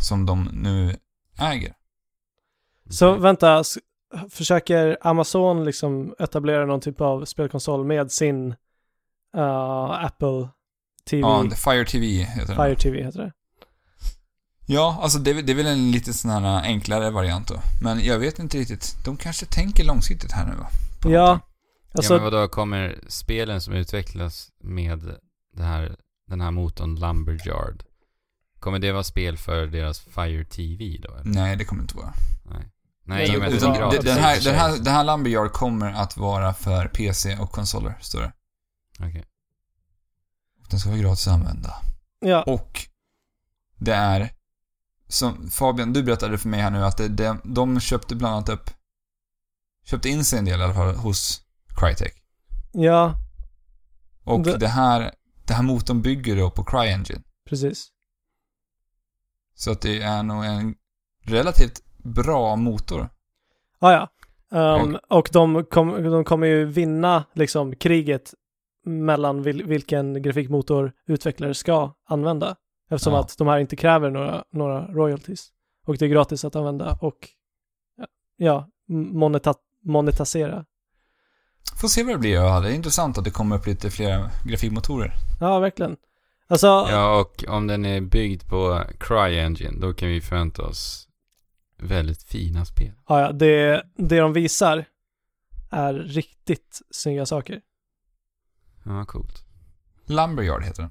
Som de nu äger. Så Okej. vänta, försöker Amazon liksom etablera någon typ av spelkonsol med sin uh, Apple TV, Ja, Fire TV heter den. Fire TV heter det. Ja, alltså det, är väl- det är väl en lite sån här enklare variant då. Men jag vet inte riktigt. De kanske tänker långsiktigt här nu va? På Ja, någonting. alltså, ja, men vadå, kommer spelen som utvecklas med det här, den här motorn Lumberyard, kommer det vara spel för deras Fire TV då? Eller? Nej, det kommer inte vara. Nej. Nej, att Utan det det- här, den, här, den här Lumberyard kommer att vara för PC och konsoler, står det. Okej. Och den ska vara gratis att använda. ja, Och det är, som Fabian, du berättade för mig här nu att det, det, de köpte bland annat upp, köpte in sig en del i alla fall hos Crytek. ja, Och Det- det, här, det här motorn bygger då på CryEngine. precis. Så att det är nog en relativt bra motor. Ah, ja, um, och de, kom, de kommer ju vinna liksom kriget mellan vil, vilken grafikmotor utvecklare ska använda. Eftersom Ja. att de här inte kräver några, några royalties. Och det är gratis att använda och ja, moneta, monetasera. Får se vad det blir. Ja, det är intressant att det kommer upp lite fler grafikmotorer. Ja, verkligen. Alltså, Ja, och om den är byggd på CryEngine, då kan vi förvänta oss väldigt fina spel. ja, ja, det, det de visar är riktigt snygga saker. Ja, coolt. Lumberyard heter den.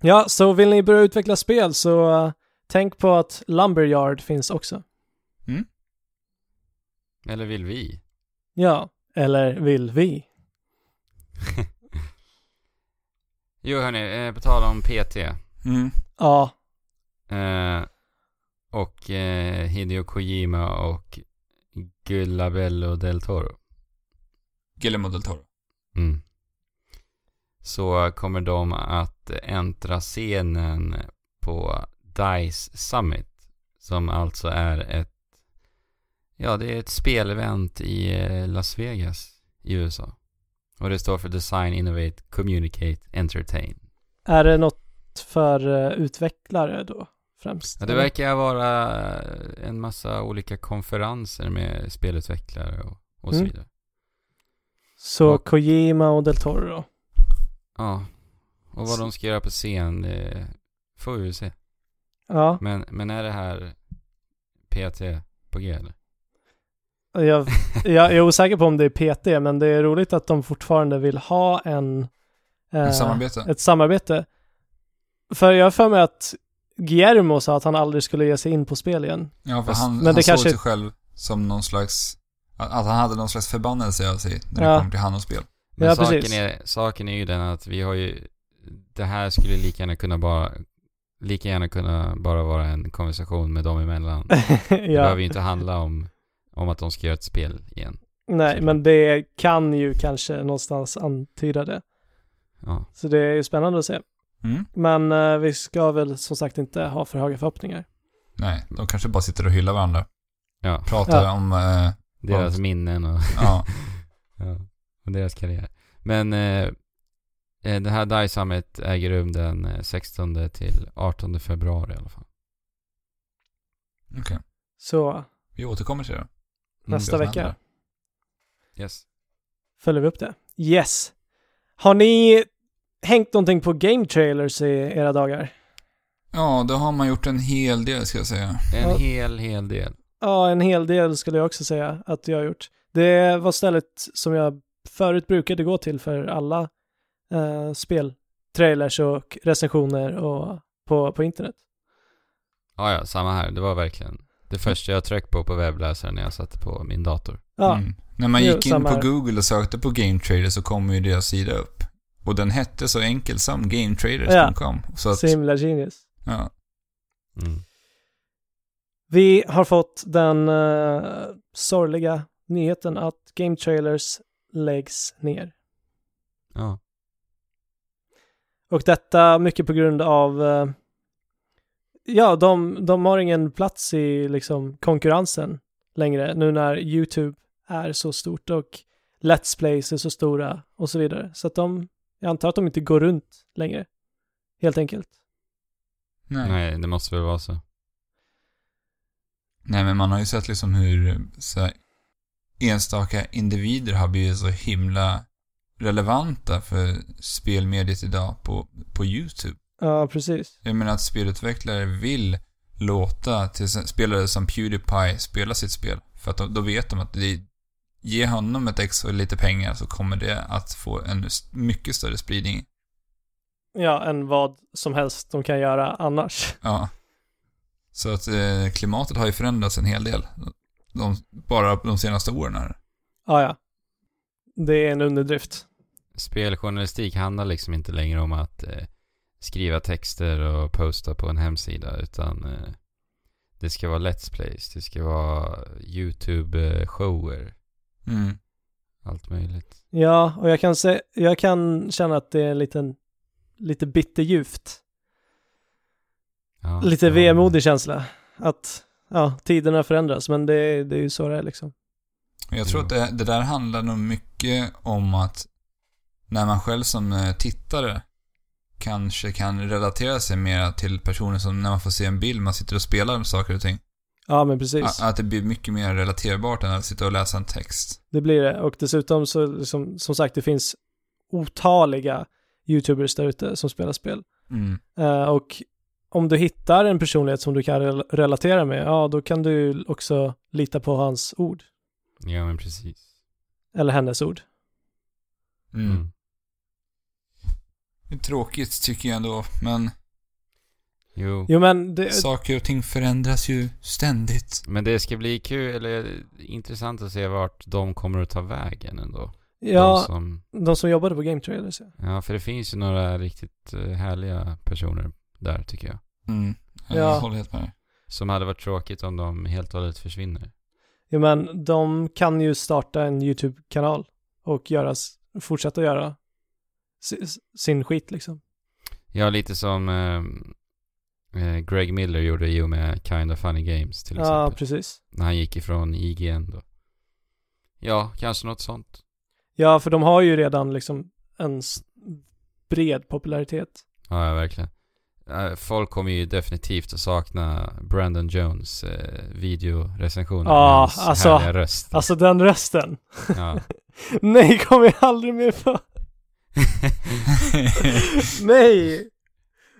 Ja, så vill ni börja utveckla spel så uh, tänk på att Lumberyard finns också. Eller vill vi? Ja, eller vill vi? (laughs) Jo hörni, eh, på tal om PT. Mm. Ja, Eh, och eh, Hideo Kojima och Gullabello del Toro. Guillermo del Toro. Mm. Så kommer de att äntra scenen på DICE Summit. Som alltså är ett, ja det är ett spelevent i eh, Las Vegas i USA. Och det står för Design, Innovate, Communicate, Entertain. Är det något för eh, utvecklare då främst? Ja, det verkar vara en massa olika konferenser med spelutvecklare och, och så Mm. vidare. Så Och- Kojima och Del Toro då? Ja. Och vad de ska göra på scen, det får vi väl se. Ja, Men, men är det här PT på G eller? Jag, jag är osäker på om det är PT, men det är roligt att de fortfarande vill ha en... eh, Ett samarbete. Ett samarbete. För jag har för mig att Guillermo sa att han aldrig skulle ge sig in på spel igen. Ja, för han, men han det såg kanske- sig själv som någon slags... Att han hade någon slags förbannelse av sig när Ja. det kom till handelsspel. Men Ja, saken, precis. är, saken är ju den att vi har ju, det här skulle lika gärna kunna bara, lika gärna kunna bara vara en konversation med dem emellan. (laughs) Det behöver ja, ju inte handla om, om att de ska göra ett spel igen. nej, men det kan ju kanske någonstans antyda det. Ja. Så det är ju spännande att se. Mm. Men eh, vi ska väl som sagt inte ha för höga förhoppningar. Nej, de kanske bara sitter och hyllar varandra. ja. Pratar Ja. om... Eh, Deras Ja. minnen och, ja. (laughs) ja, och deras karriär. Men eh, eh, det här DICE Summit äger rum den eh, 16 till 18 februari i alla fall. Okej. Så Vi återkommer till det. Nästa det som vecka händer. Yes. följer vi upp det. Yes. Har ni hängt någonting på game trailers i era dagar? Ja, då har man gjort en hel del ska jag säga. En Ja. hel, hel del. Ja, en hel del skulle jag också säga att jag har gjort. Det var stället som jag förut brukade gå till för alla eh, spel, trailers och recensioner och på, på internet. Ja, ja, samma här. Det var verkligen det första jag tryckte på på webbläsaren när jag satte på min dator. Ja, Mm. När man Jo, gick in samma på här. Google och sökte på Game Trader så kom ju deras sida upp. Och den hette så enkelt som GameTraders.com. Så att, så himla genius. ja. Mm. Vi har fått den uh, sorgliga nyheten att game trailers läggs ner. Ja. Och detta mycket på grund av, eh, ja, de, de har ingen plats i liksom konkurrensen längre nu när YouTube är så stort och Let's Plays är så stora och så vidare. Så att de, jag antar att de inte går runt längre. Helt enkelt. Nej. Nej, det måste väl vara så. Nej, men man har ju sett liksom hur så här, enstaka individer har blivit så himla relevanta för spelmediet idag på, på YouTube. Ja, precis. Jag menar att spelutvecklare vill låta till spelare som Pewdiepie spela sitt spel. För att då, då vet de att det, ge honom ett ex och lite pengar så kommer det att få en mycket större spridning. Ja, än vad som helst de kan göra annars. Ja. Så att eh, klimatet har ju förändrats en hel del. De, bara de senaste åren här. Ja, ja. Det är en underdrift. Speljournalistik handlar liksom inte längre om att eh, skriva texter och posta på en hemsida utan eh, det ska vara Let's Plays, det ska vara YouTube-shower, Mm. allt möjligt. Ja, och jag kan, se, jag kan känna att det är en liten, lite bitterljuvt. Ja, Lite vemodig känsla. Att, ja, tiderna förändras, men det, det är ju så det är liksom. Jag tror att det, det där handlar nog mycket om att när man själv som eh, tittare kanske kan relatera sig mer till personer som när man får se en bild, man sitter och spelar med saker och ting. Ja, men precis. Att, det blir mycket mer relaterbart än att sitta och läsa en text. Det blir det. Och dessutom så, liksom, som sagt, det finns otaliga YouTubers där ute som spelar spel. Mm. Eh, och om du hittar en personlighet som du kan rel- relatera med, ja, då kan du också lita på hans ord. Ja, men precis. Eller hennes ord. Mm. Det är tråkigt tycker jag ändå, men Jo. Jo, men det, saker och ting förändras ju ständigt. Men det ska bli kul, eller intressant att se vart de kommer att ta vägen ändå. De ja, som, de som jobbade på Game Trailers, ja. ja, för det finns ju några riktigt eh, härliga personer där tycker jag. Mm. Jag Ja. håller helt med dig. Som hade varit tråkigt om de helt och hållet försvinner. Jo, men de kan ju starta en YouTube-kanal och göra s- fortsätta göra sin skit liksom. Ja, lite som eh, eh, Greg Miller gjorde i och med Kind of Funny Games till Ja, exempel. precis. när han gick ifrån IGN då. Ja, kanske något sånt. Ja, för de har ju redan liksom en bred popularitet. Ja, ja, verkligen. Eh, Folk kommer ju definitivt att sakna Brandon Jones eh, videorecensioner Ja, hans alltså- härliga röst. Alltså den rösten. Ja. (laughs) Nej, kommer jag aldrig mer få. (laughs) Nej!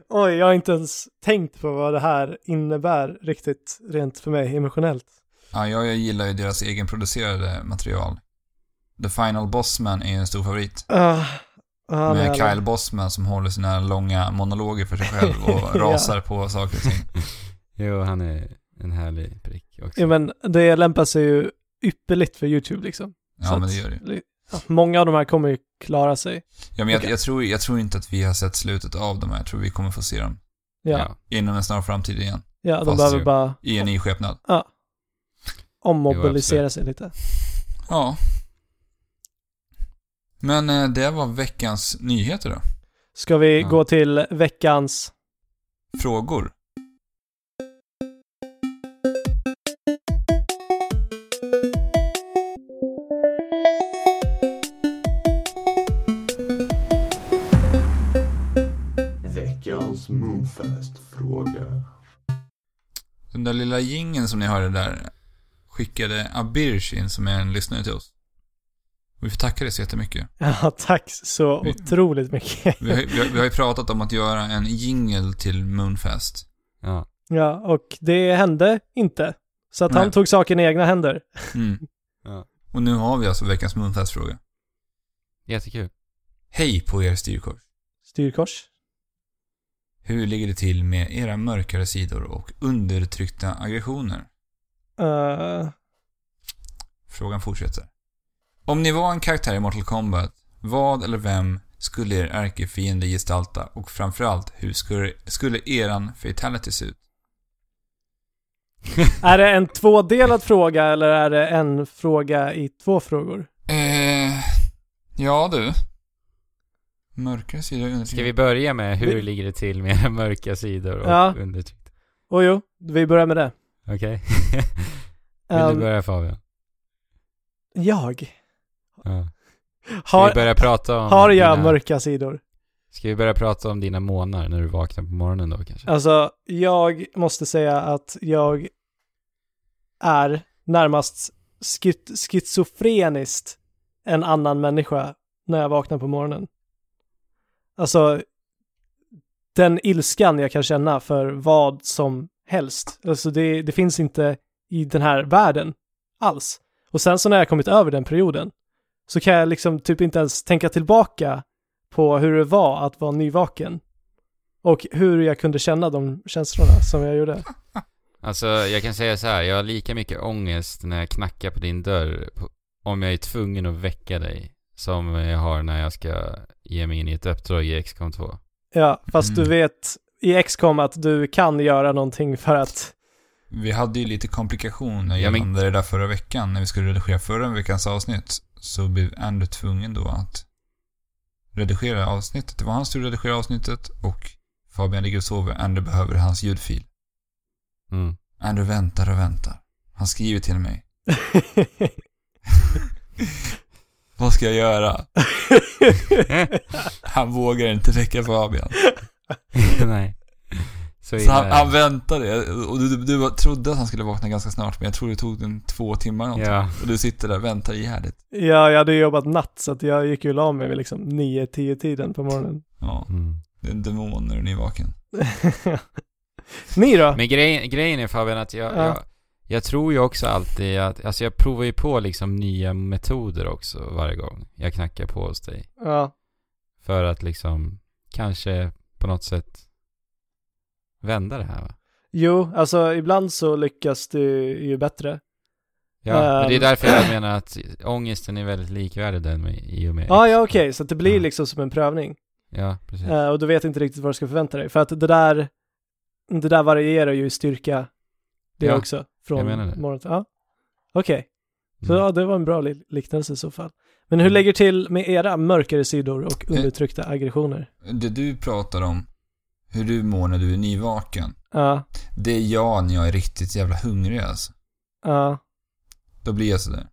Oj, jag har inte ens tänkt på vad det här innebär riktigt rent för mig emotionellt. Ja, jag, jag gillar ju deras egenproducerade material. The Final Bossman är ju en stor favorit. Uh, han med är- Kyle Bossman som håller sina långa monologer för sig själv och (laughs) Ja. rasar på saker och ting. (laughs) jo, han är en härlig prick också. Ja, men det lämpar sig ju ypperligt för YouTube liksom. Så Ja, men att- det gör det. Ja, många av de här kommer ju klara sig. Ja, men jag, Okej. jag, tror, jag tror inte att vi har sett slutet av dem här. Jag tror vi kommer få se dem Ja, Ja. inom en snar framtid igen. ja de Fast behöver ju- bara I en ny skepnad. ommobilisera Jo, sig lite. Ja. Men eh, det var veckans nyheter då. Ska vi Ja. gå till veckans... Frågor. Veckans Moonfest-fråga. Den där lilla gingen som ni hörde där skickade Abirsh in som är en lyssnare till oss. Vi får tacka dig så jättemycket. Ja, tack så Vi- otroligt mycket. Vi har, vi, har, vi har ju pratat om att göra en jingle till Moonfest. Ja. Ja, och det hände inte. Så att han Nej. tog saken i egna händer. Mm. ja. Och nu har vi alltså veckans Moonfest-fråga. Jättekul. Hej på er styrkors. Styrkors. Hur ligger det till med era mörkare sidor och undertryckta aggressioner? Uh, Frågan fortsätter. Om ni var en karaktär i Mortal Kombat, vad eller vem skulle er ärkefiende gestalta och framförallt, hur skulle, skulle eran fatality se ut? (laughs) är det en tvådelad fråga eller är det en fråga i två frågor? Eh, ja du. Mörkare sidor och undertryckta... Ska vi börja med hur Vi- ligger det till med (laughs) mörka sidor och Ja. undertryckta? Och jo, vi börjar med det. Okej. (laughs) Vill Ehm, du börja Fabian? jag? Ja. Ska Har, vi börja prata om har jag dina... mörka sidor? Ska vi börja prata om dina månader när du vaknar på morgonen då kanske? Alltså, jag måste säga att jag är närmast schizofreniskt en annan människa när jag vaknar på morgonen. Alltså, den ilskan jag kan känna för vad som helst. Alltså det, det finns inte i den här världen alls. Och sen så när jag kommit över den perioden så kan jag liksom typ inte ens tänka tillbaka på hur det var att vara nyvaken. Och hur jag kunde känna de känslorna som jag gjorde. Alltså jag kan säga så här, jag har lika mycket ångest när jag knackar på din dörr om jag är tvungen att väcka dig som jag har när jag ska ge mig in i ett uppdrag i XCOM 2. Ja, fast du Mm. vet i XCOM att du kan göra någonting för att Vi hade ju lite komplikationer Ja, men- gällande det där förra veckan när vi skulle redigera förra veckans avsnitt. Så blev Andrew tvungen då att redigera avsnittet. Det var hans tur att redigera avsnittet och Fabian ligger och sover. Andrew behöver hans ljudfil. Mm. Andrew väntar och väntar. Han skriver till mig. (laughs) (laughs) Vad ska jag göra? (laughs) Han vågar inte väcka Fabian. (laughs) Nej. Så, Så han, han väntade. Och du, du, du trodde att han skulle vakna ganska snart, men jag tror det tog en två timmar någonting. Ja. Och du sitter där och väntar ihärdigt. ja, jag hade jobbat natt så att jag gick ju la mig vid liksom 9-10 tiden på morgonen. Ja, Mm. det är en demon när du är nyvaken. (laughs) Ni då? Men grejen, grejen är Fabian att jag, Ja. jag, jag tror ju också alltid att, alltså jag provar ju på liksom nya metoder också varje gång jag knackar på hos dig. Ja, För att liksom kanske på något sätt vända det här va? jo, alltså ibland så lyckas du ju bättre. Ja, men det är Ehm. därför jag menar att ångesten är väldigt likvärdig den med, i och med Ja, ja okej, så att det blir Ja. liksom som en prövning. Ja, precis. Eh, och du vet inte riktigt vad du ska förvänta dig. För att det där, det där varierar ju i styrka det Ja, också. Från jag menar det. morgon till, ja. Okej, så Mm. ja, det var en bra li- liknelse i så fall. Men hur lägger till med era mörkare sidor och undertryckta aggressioner? Det du pratar om, hur du mår när du är nyvaken. Ja, Det är jag när jag är riktigt jävla hungrig alltså. ja. Då blir jag sådär.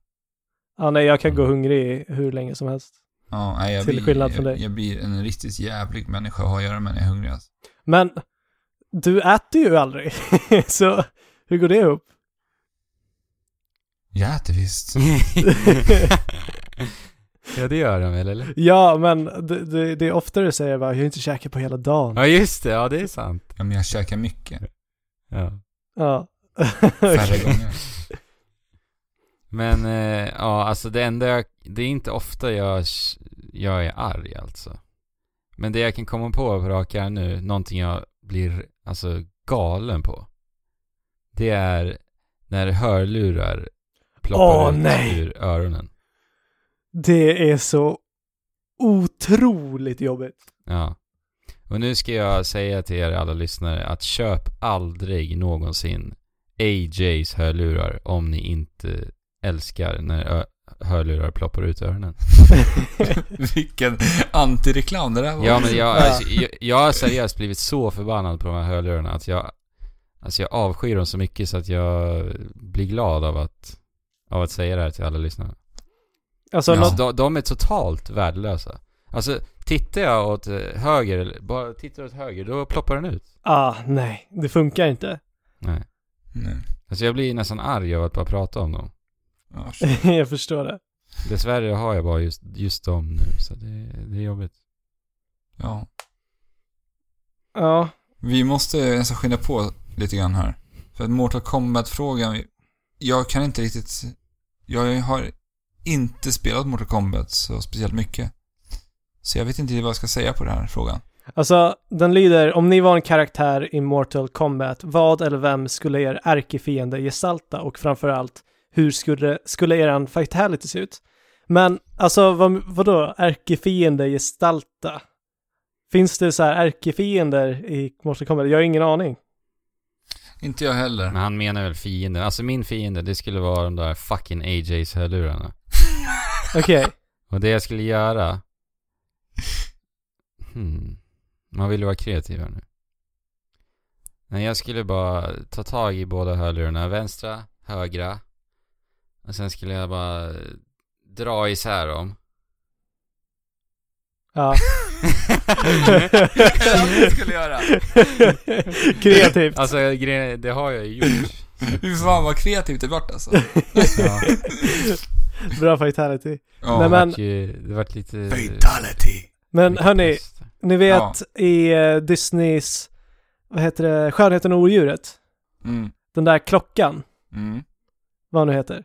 Ja, nej, jag kan gå Mm. hungrig hur länge som helst. Ja, nej, jag Till blir, skillnad från jag, dig. jag blir en riktigt jävlig människa att ha att göra med när jag är hungrig alltså. Men du äter ju aldrig, (laughs) så hur går det ihop? Jag äter visst. (laughs) (laughs) ja, det gör de väl, eller? Ja, men det, det, det är oftare du säger bara, jag har inte käkat på hela dagen. Ja, just det. Ja, det är sant. Ja, men jag käkar mycket. Ja. Ja. (laughs) Färre gånger. Men, eh, ja, alltså det enda jag, det är inte ofta jag, jag är arg alltså. Men det jag kan komma på på rak arm nu, någonting jag blir, alltså galen på. Det är när hörlurar ploppar Åh, ut nej. ur öronen. Det är så otroligt jobbigt. Ja. Och nu ska jag säga till er alla lyssnare att köp aldrig någonsin AJs hörlurar om ni inte älskar när hörlurar ploppar ut ur öronen. (laughs) Vilken antireklam det där var. Ja men jag, Ja. alltså, jag, jag har seriöst blivit så förbannad på de här hörlurarna att jag Alltså jag avskyr dem så mycket så att jag blir glad av att Av att säga det här till alla lyssnare. Alltså, Ja. något, de, de är totalt värdelösa. Alltså tittar jag åt eh, höger, bara tittar åt höger, då ploppar den ut. ah, nej, det funkar inte. Nej. Nej. Alltså jag blir nästan arg av att bara prata om dem. Shit. (laughs) jag förstår det. Dessvärre har jag bara just, just dem nu, så det, det är jobbigt. ja. Ja, Vi måste nästan skynda på lite grann här. För att Mortal Kombat-frågan, jag kan inte riktigt... Jag har inte spelat Mortal Kombat så speciellt mycket. Så jag vet inte vad jag ska säga på den här frågan. alltså den lyder, om ni var en karaktär i Mortal Kombat, vad eller vem skulle er ärkefiende gestalta och framförallt, hur skulle, skulle eran fatality se ut? Men alltså, vad, vadå ärkefiende gestalta? Finns det så här ärkefiender i Mortal Kombat? Jag har ingen aning. Inte jag heller. Men han menar väl fienden. Alltså min fiende, det skulle vara de där fucking AJs hörlurarna. (laughs) Okej. Och det jag skulle göra... Hmm. Man vill ju vara kreativ här nu. Nej, jag skulle bara ta tag i båda hörlurarna. Vänstra, högra. Och sen skulle jag bara dra isär dem. Ja. det skulle göra. Kreativt. Alltså grejen, det har jag ju gjort. Fy fan vad kreativt det vart alltså. Ja. Bra fatality. Ja. Nej, men- det vart lite... Fatality. Men hörni, ni vet i eh, Disneys, vad heter det, Skönheten och odjuret? Mm. Den där klockan, Mm. vad nu heter.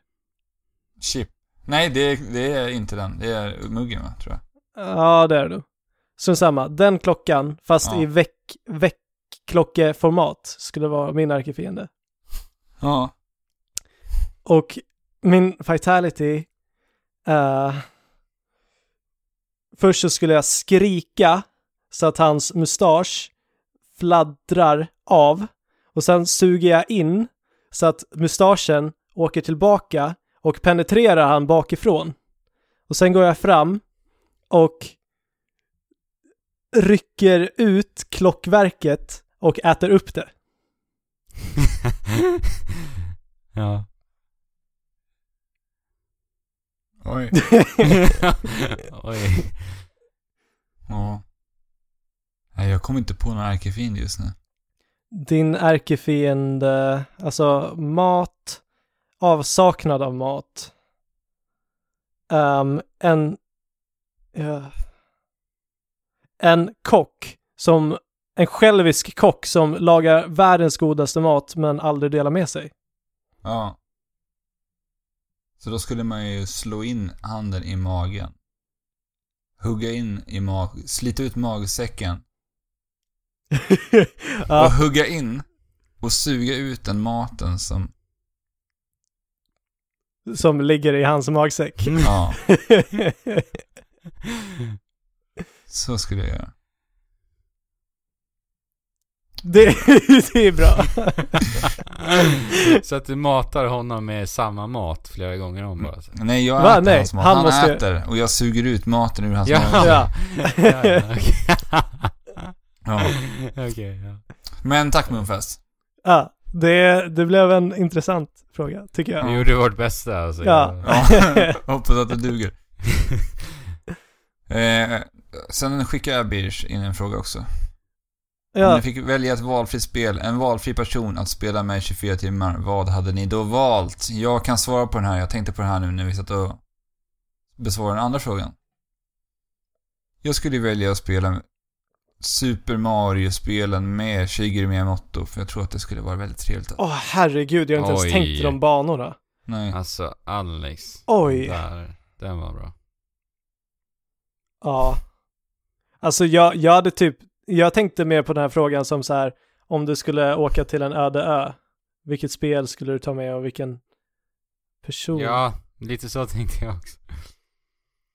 Chip. Nej, det är, det är inte den. Det är muggen va, tror jag. Ja, det är det. Så samma, den klockan, fast Ja. i väck, väckklockeformat, skulle vara min ärkefiende. Ja. Och min vitality, eh, först så skulle jag skrika så att hans mustasch fladdrar av och sen suger jag in så att mustaschen åker tillbaka och penetrerar han bakifrån. Och sen går jag fram och rycker ut klockverket och äter upp det. (laughs) ja. Oj. (laughs) Oj. Ja. Nej, jag kommer inte på någon ärkefiende just nu. Din ärkefiende, alltså mat, avsaknad av mat. Ehm, en, ja. en kock som, en självisk kock som lagar världens godaste mat men aldrig delar med sig. Ja. Så då skulle man ju slå in handen i magen. Hugga in i mag... Slita ut magsäcken. (laughs) Och ja, hugga in och suga ut den maten som... som ligger i hans magsäck. Ja, (laughs) så skulle jag göra. Det, (laughs) det är bra. så att du matar honom med samma mat flera gånger om bara. Så. Nej, jag Va? äter Nej, hans mat. han Han, måste- äter och jag suger ut maten ur hans Ja. mage. Ja. ja, (laughs) ja. Okej, ja. Men tack Moonfest. Ja, det, det blev en intressant fråga, tycker jag. Vi gjorde vårt bästa alltså. Ja. Ja, (laughs) hoppas att det duger. Eh, sen skickar jag Birch in en fråga också. Om Ja, ni fick välja ett valfritt spel, en valfri person att spela med i 24 timmar, vad hade ni då valt? Jag kan svara på den här, jag tänkte på den här nu när vi satt och besvarade den andra frågan. Jag skulle välja att spela Super Mario-spelen med Shigeru Miyamoto, för jag tror att det skulle vara väldigt trevligt. åh herregud, jag har inte Oj. ens tänkt i de banorna. Nej. Alltså, Alex. Oj. Där. Den var bra. Ja. Alltså jag, jag hade typ, jag tänkte mer på den här frågan som så här, om du skulle åka till en öde ö, vilket spel skulle du ta med och vilken person? Ja, lite så tänkte jag också.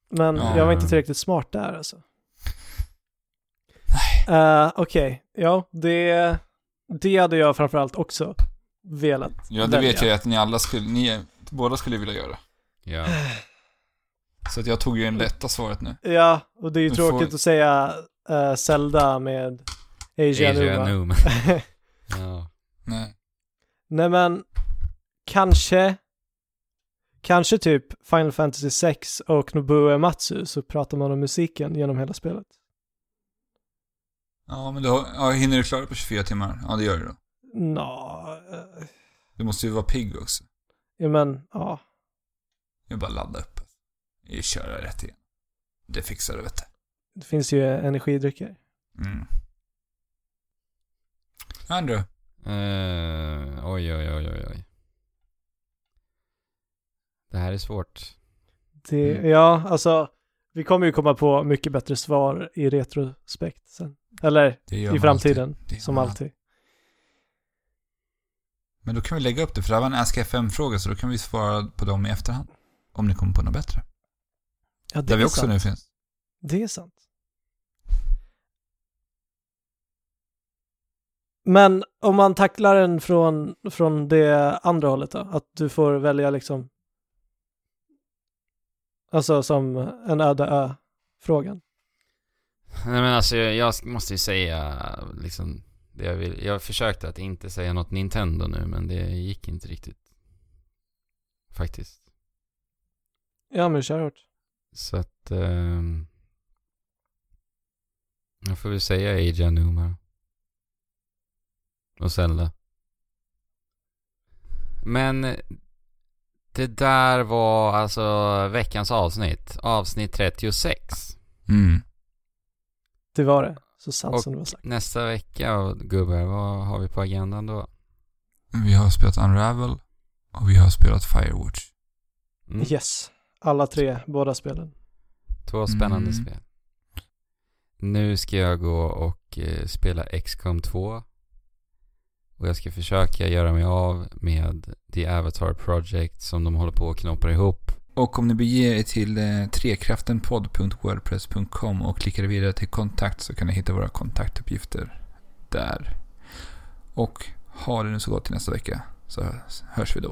Men Ja. jag var inte tillräckligt smart där alltså. Nej. Okej, ja, det, det hade jag framförallt också velat Ja, det välja. vet jag ju att ni alla skulle, ni båda skulle vilja göra. Ja. (sighs) (sniffs) Så att jag tog ju en lätta svaret nu. Ja, och det är ju Du tråkigt får- att säga uh, Zelda med Asia Asia Numa. Noom. (laughs) ja. Nej. Nej men, kanske, kanske typ Final Fantasy 6 och Nobuo Ematsu så pratar man om musiken genom hela spelet. Ja, men då, ja, hinner du klara det på 24 timmar? Ja, det gör du då. Nå, eh, Du måste ju vara pigg också. ja men, ja. Jag bara ladda upp. Jag kör rätt igen. Det fixar du vet du. Det finns ju energidrycker. Mm. Andrew. Eh, oj, oj, oj, oj, oj. Det här är svårt. Det, Mm. Ja, alltså, vi kommer ju komma på mycket bättre svar i retrospekt sen. Eller i framtiden, alltid. Som man alltid. Men då kan vi lägga upp det, för det här var en Ask FM-fråga, så då kan vi svara på dem i efterhand. Om ni kommer på något bättre. Ja, det Där vi är också sant. nu finns. Det är sant. Men om man tacklar den från, från det andra hållet då? Att du får välja liksom Alltså som en öde ö-frågan. Nej men alltså jag, jag måste ju säga liksom det jag vill. Jag försökte att inte säga något Nintendo nu men det gick inte riktigt. Faktiskt. Ja men kör hårt. Så att ehm, jag får väl säga Aja Numa. Och Zelda. Men det där var alltså veckans avsnitt. Avsnitt 36. Mm. Det var det. Så sant Och- som det var sagt. Nästa vecka gubbar, vad har vi på agendan då? Vi har spelat Unravel och vi har spelat Firewatch. Mm. Yes. Alla tre, båda spelen. Två spännande Mm. spel. Nu ska jag gå och eh, spela XCOM 2. Och jag ska försöka göra mig av med The Avatar Project som de håller på att knoppa ihop. Och om ni beger er till eh, trekraftenpodd.wordpress.com och klickar vidare till kontakt så kan ni hitta våra kontaktuppgifter där. Och ha det nu så gott till nästa vecka så hörs vi då.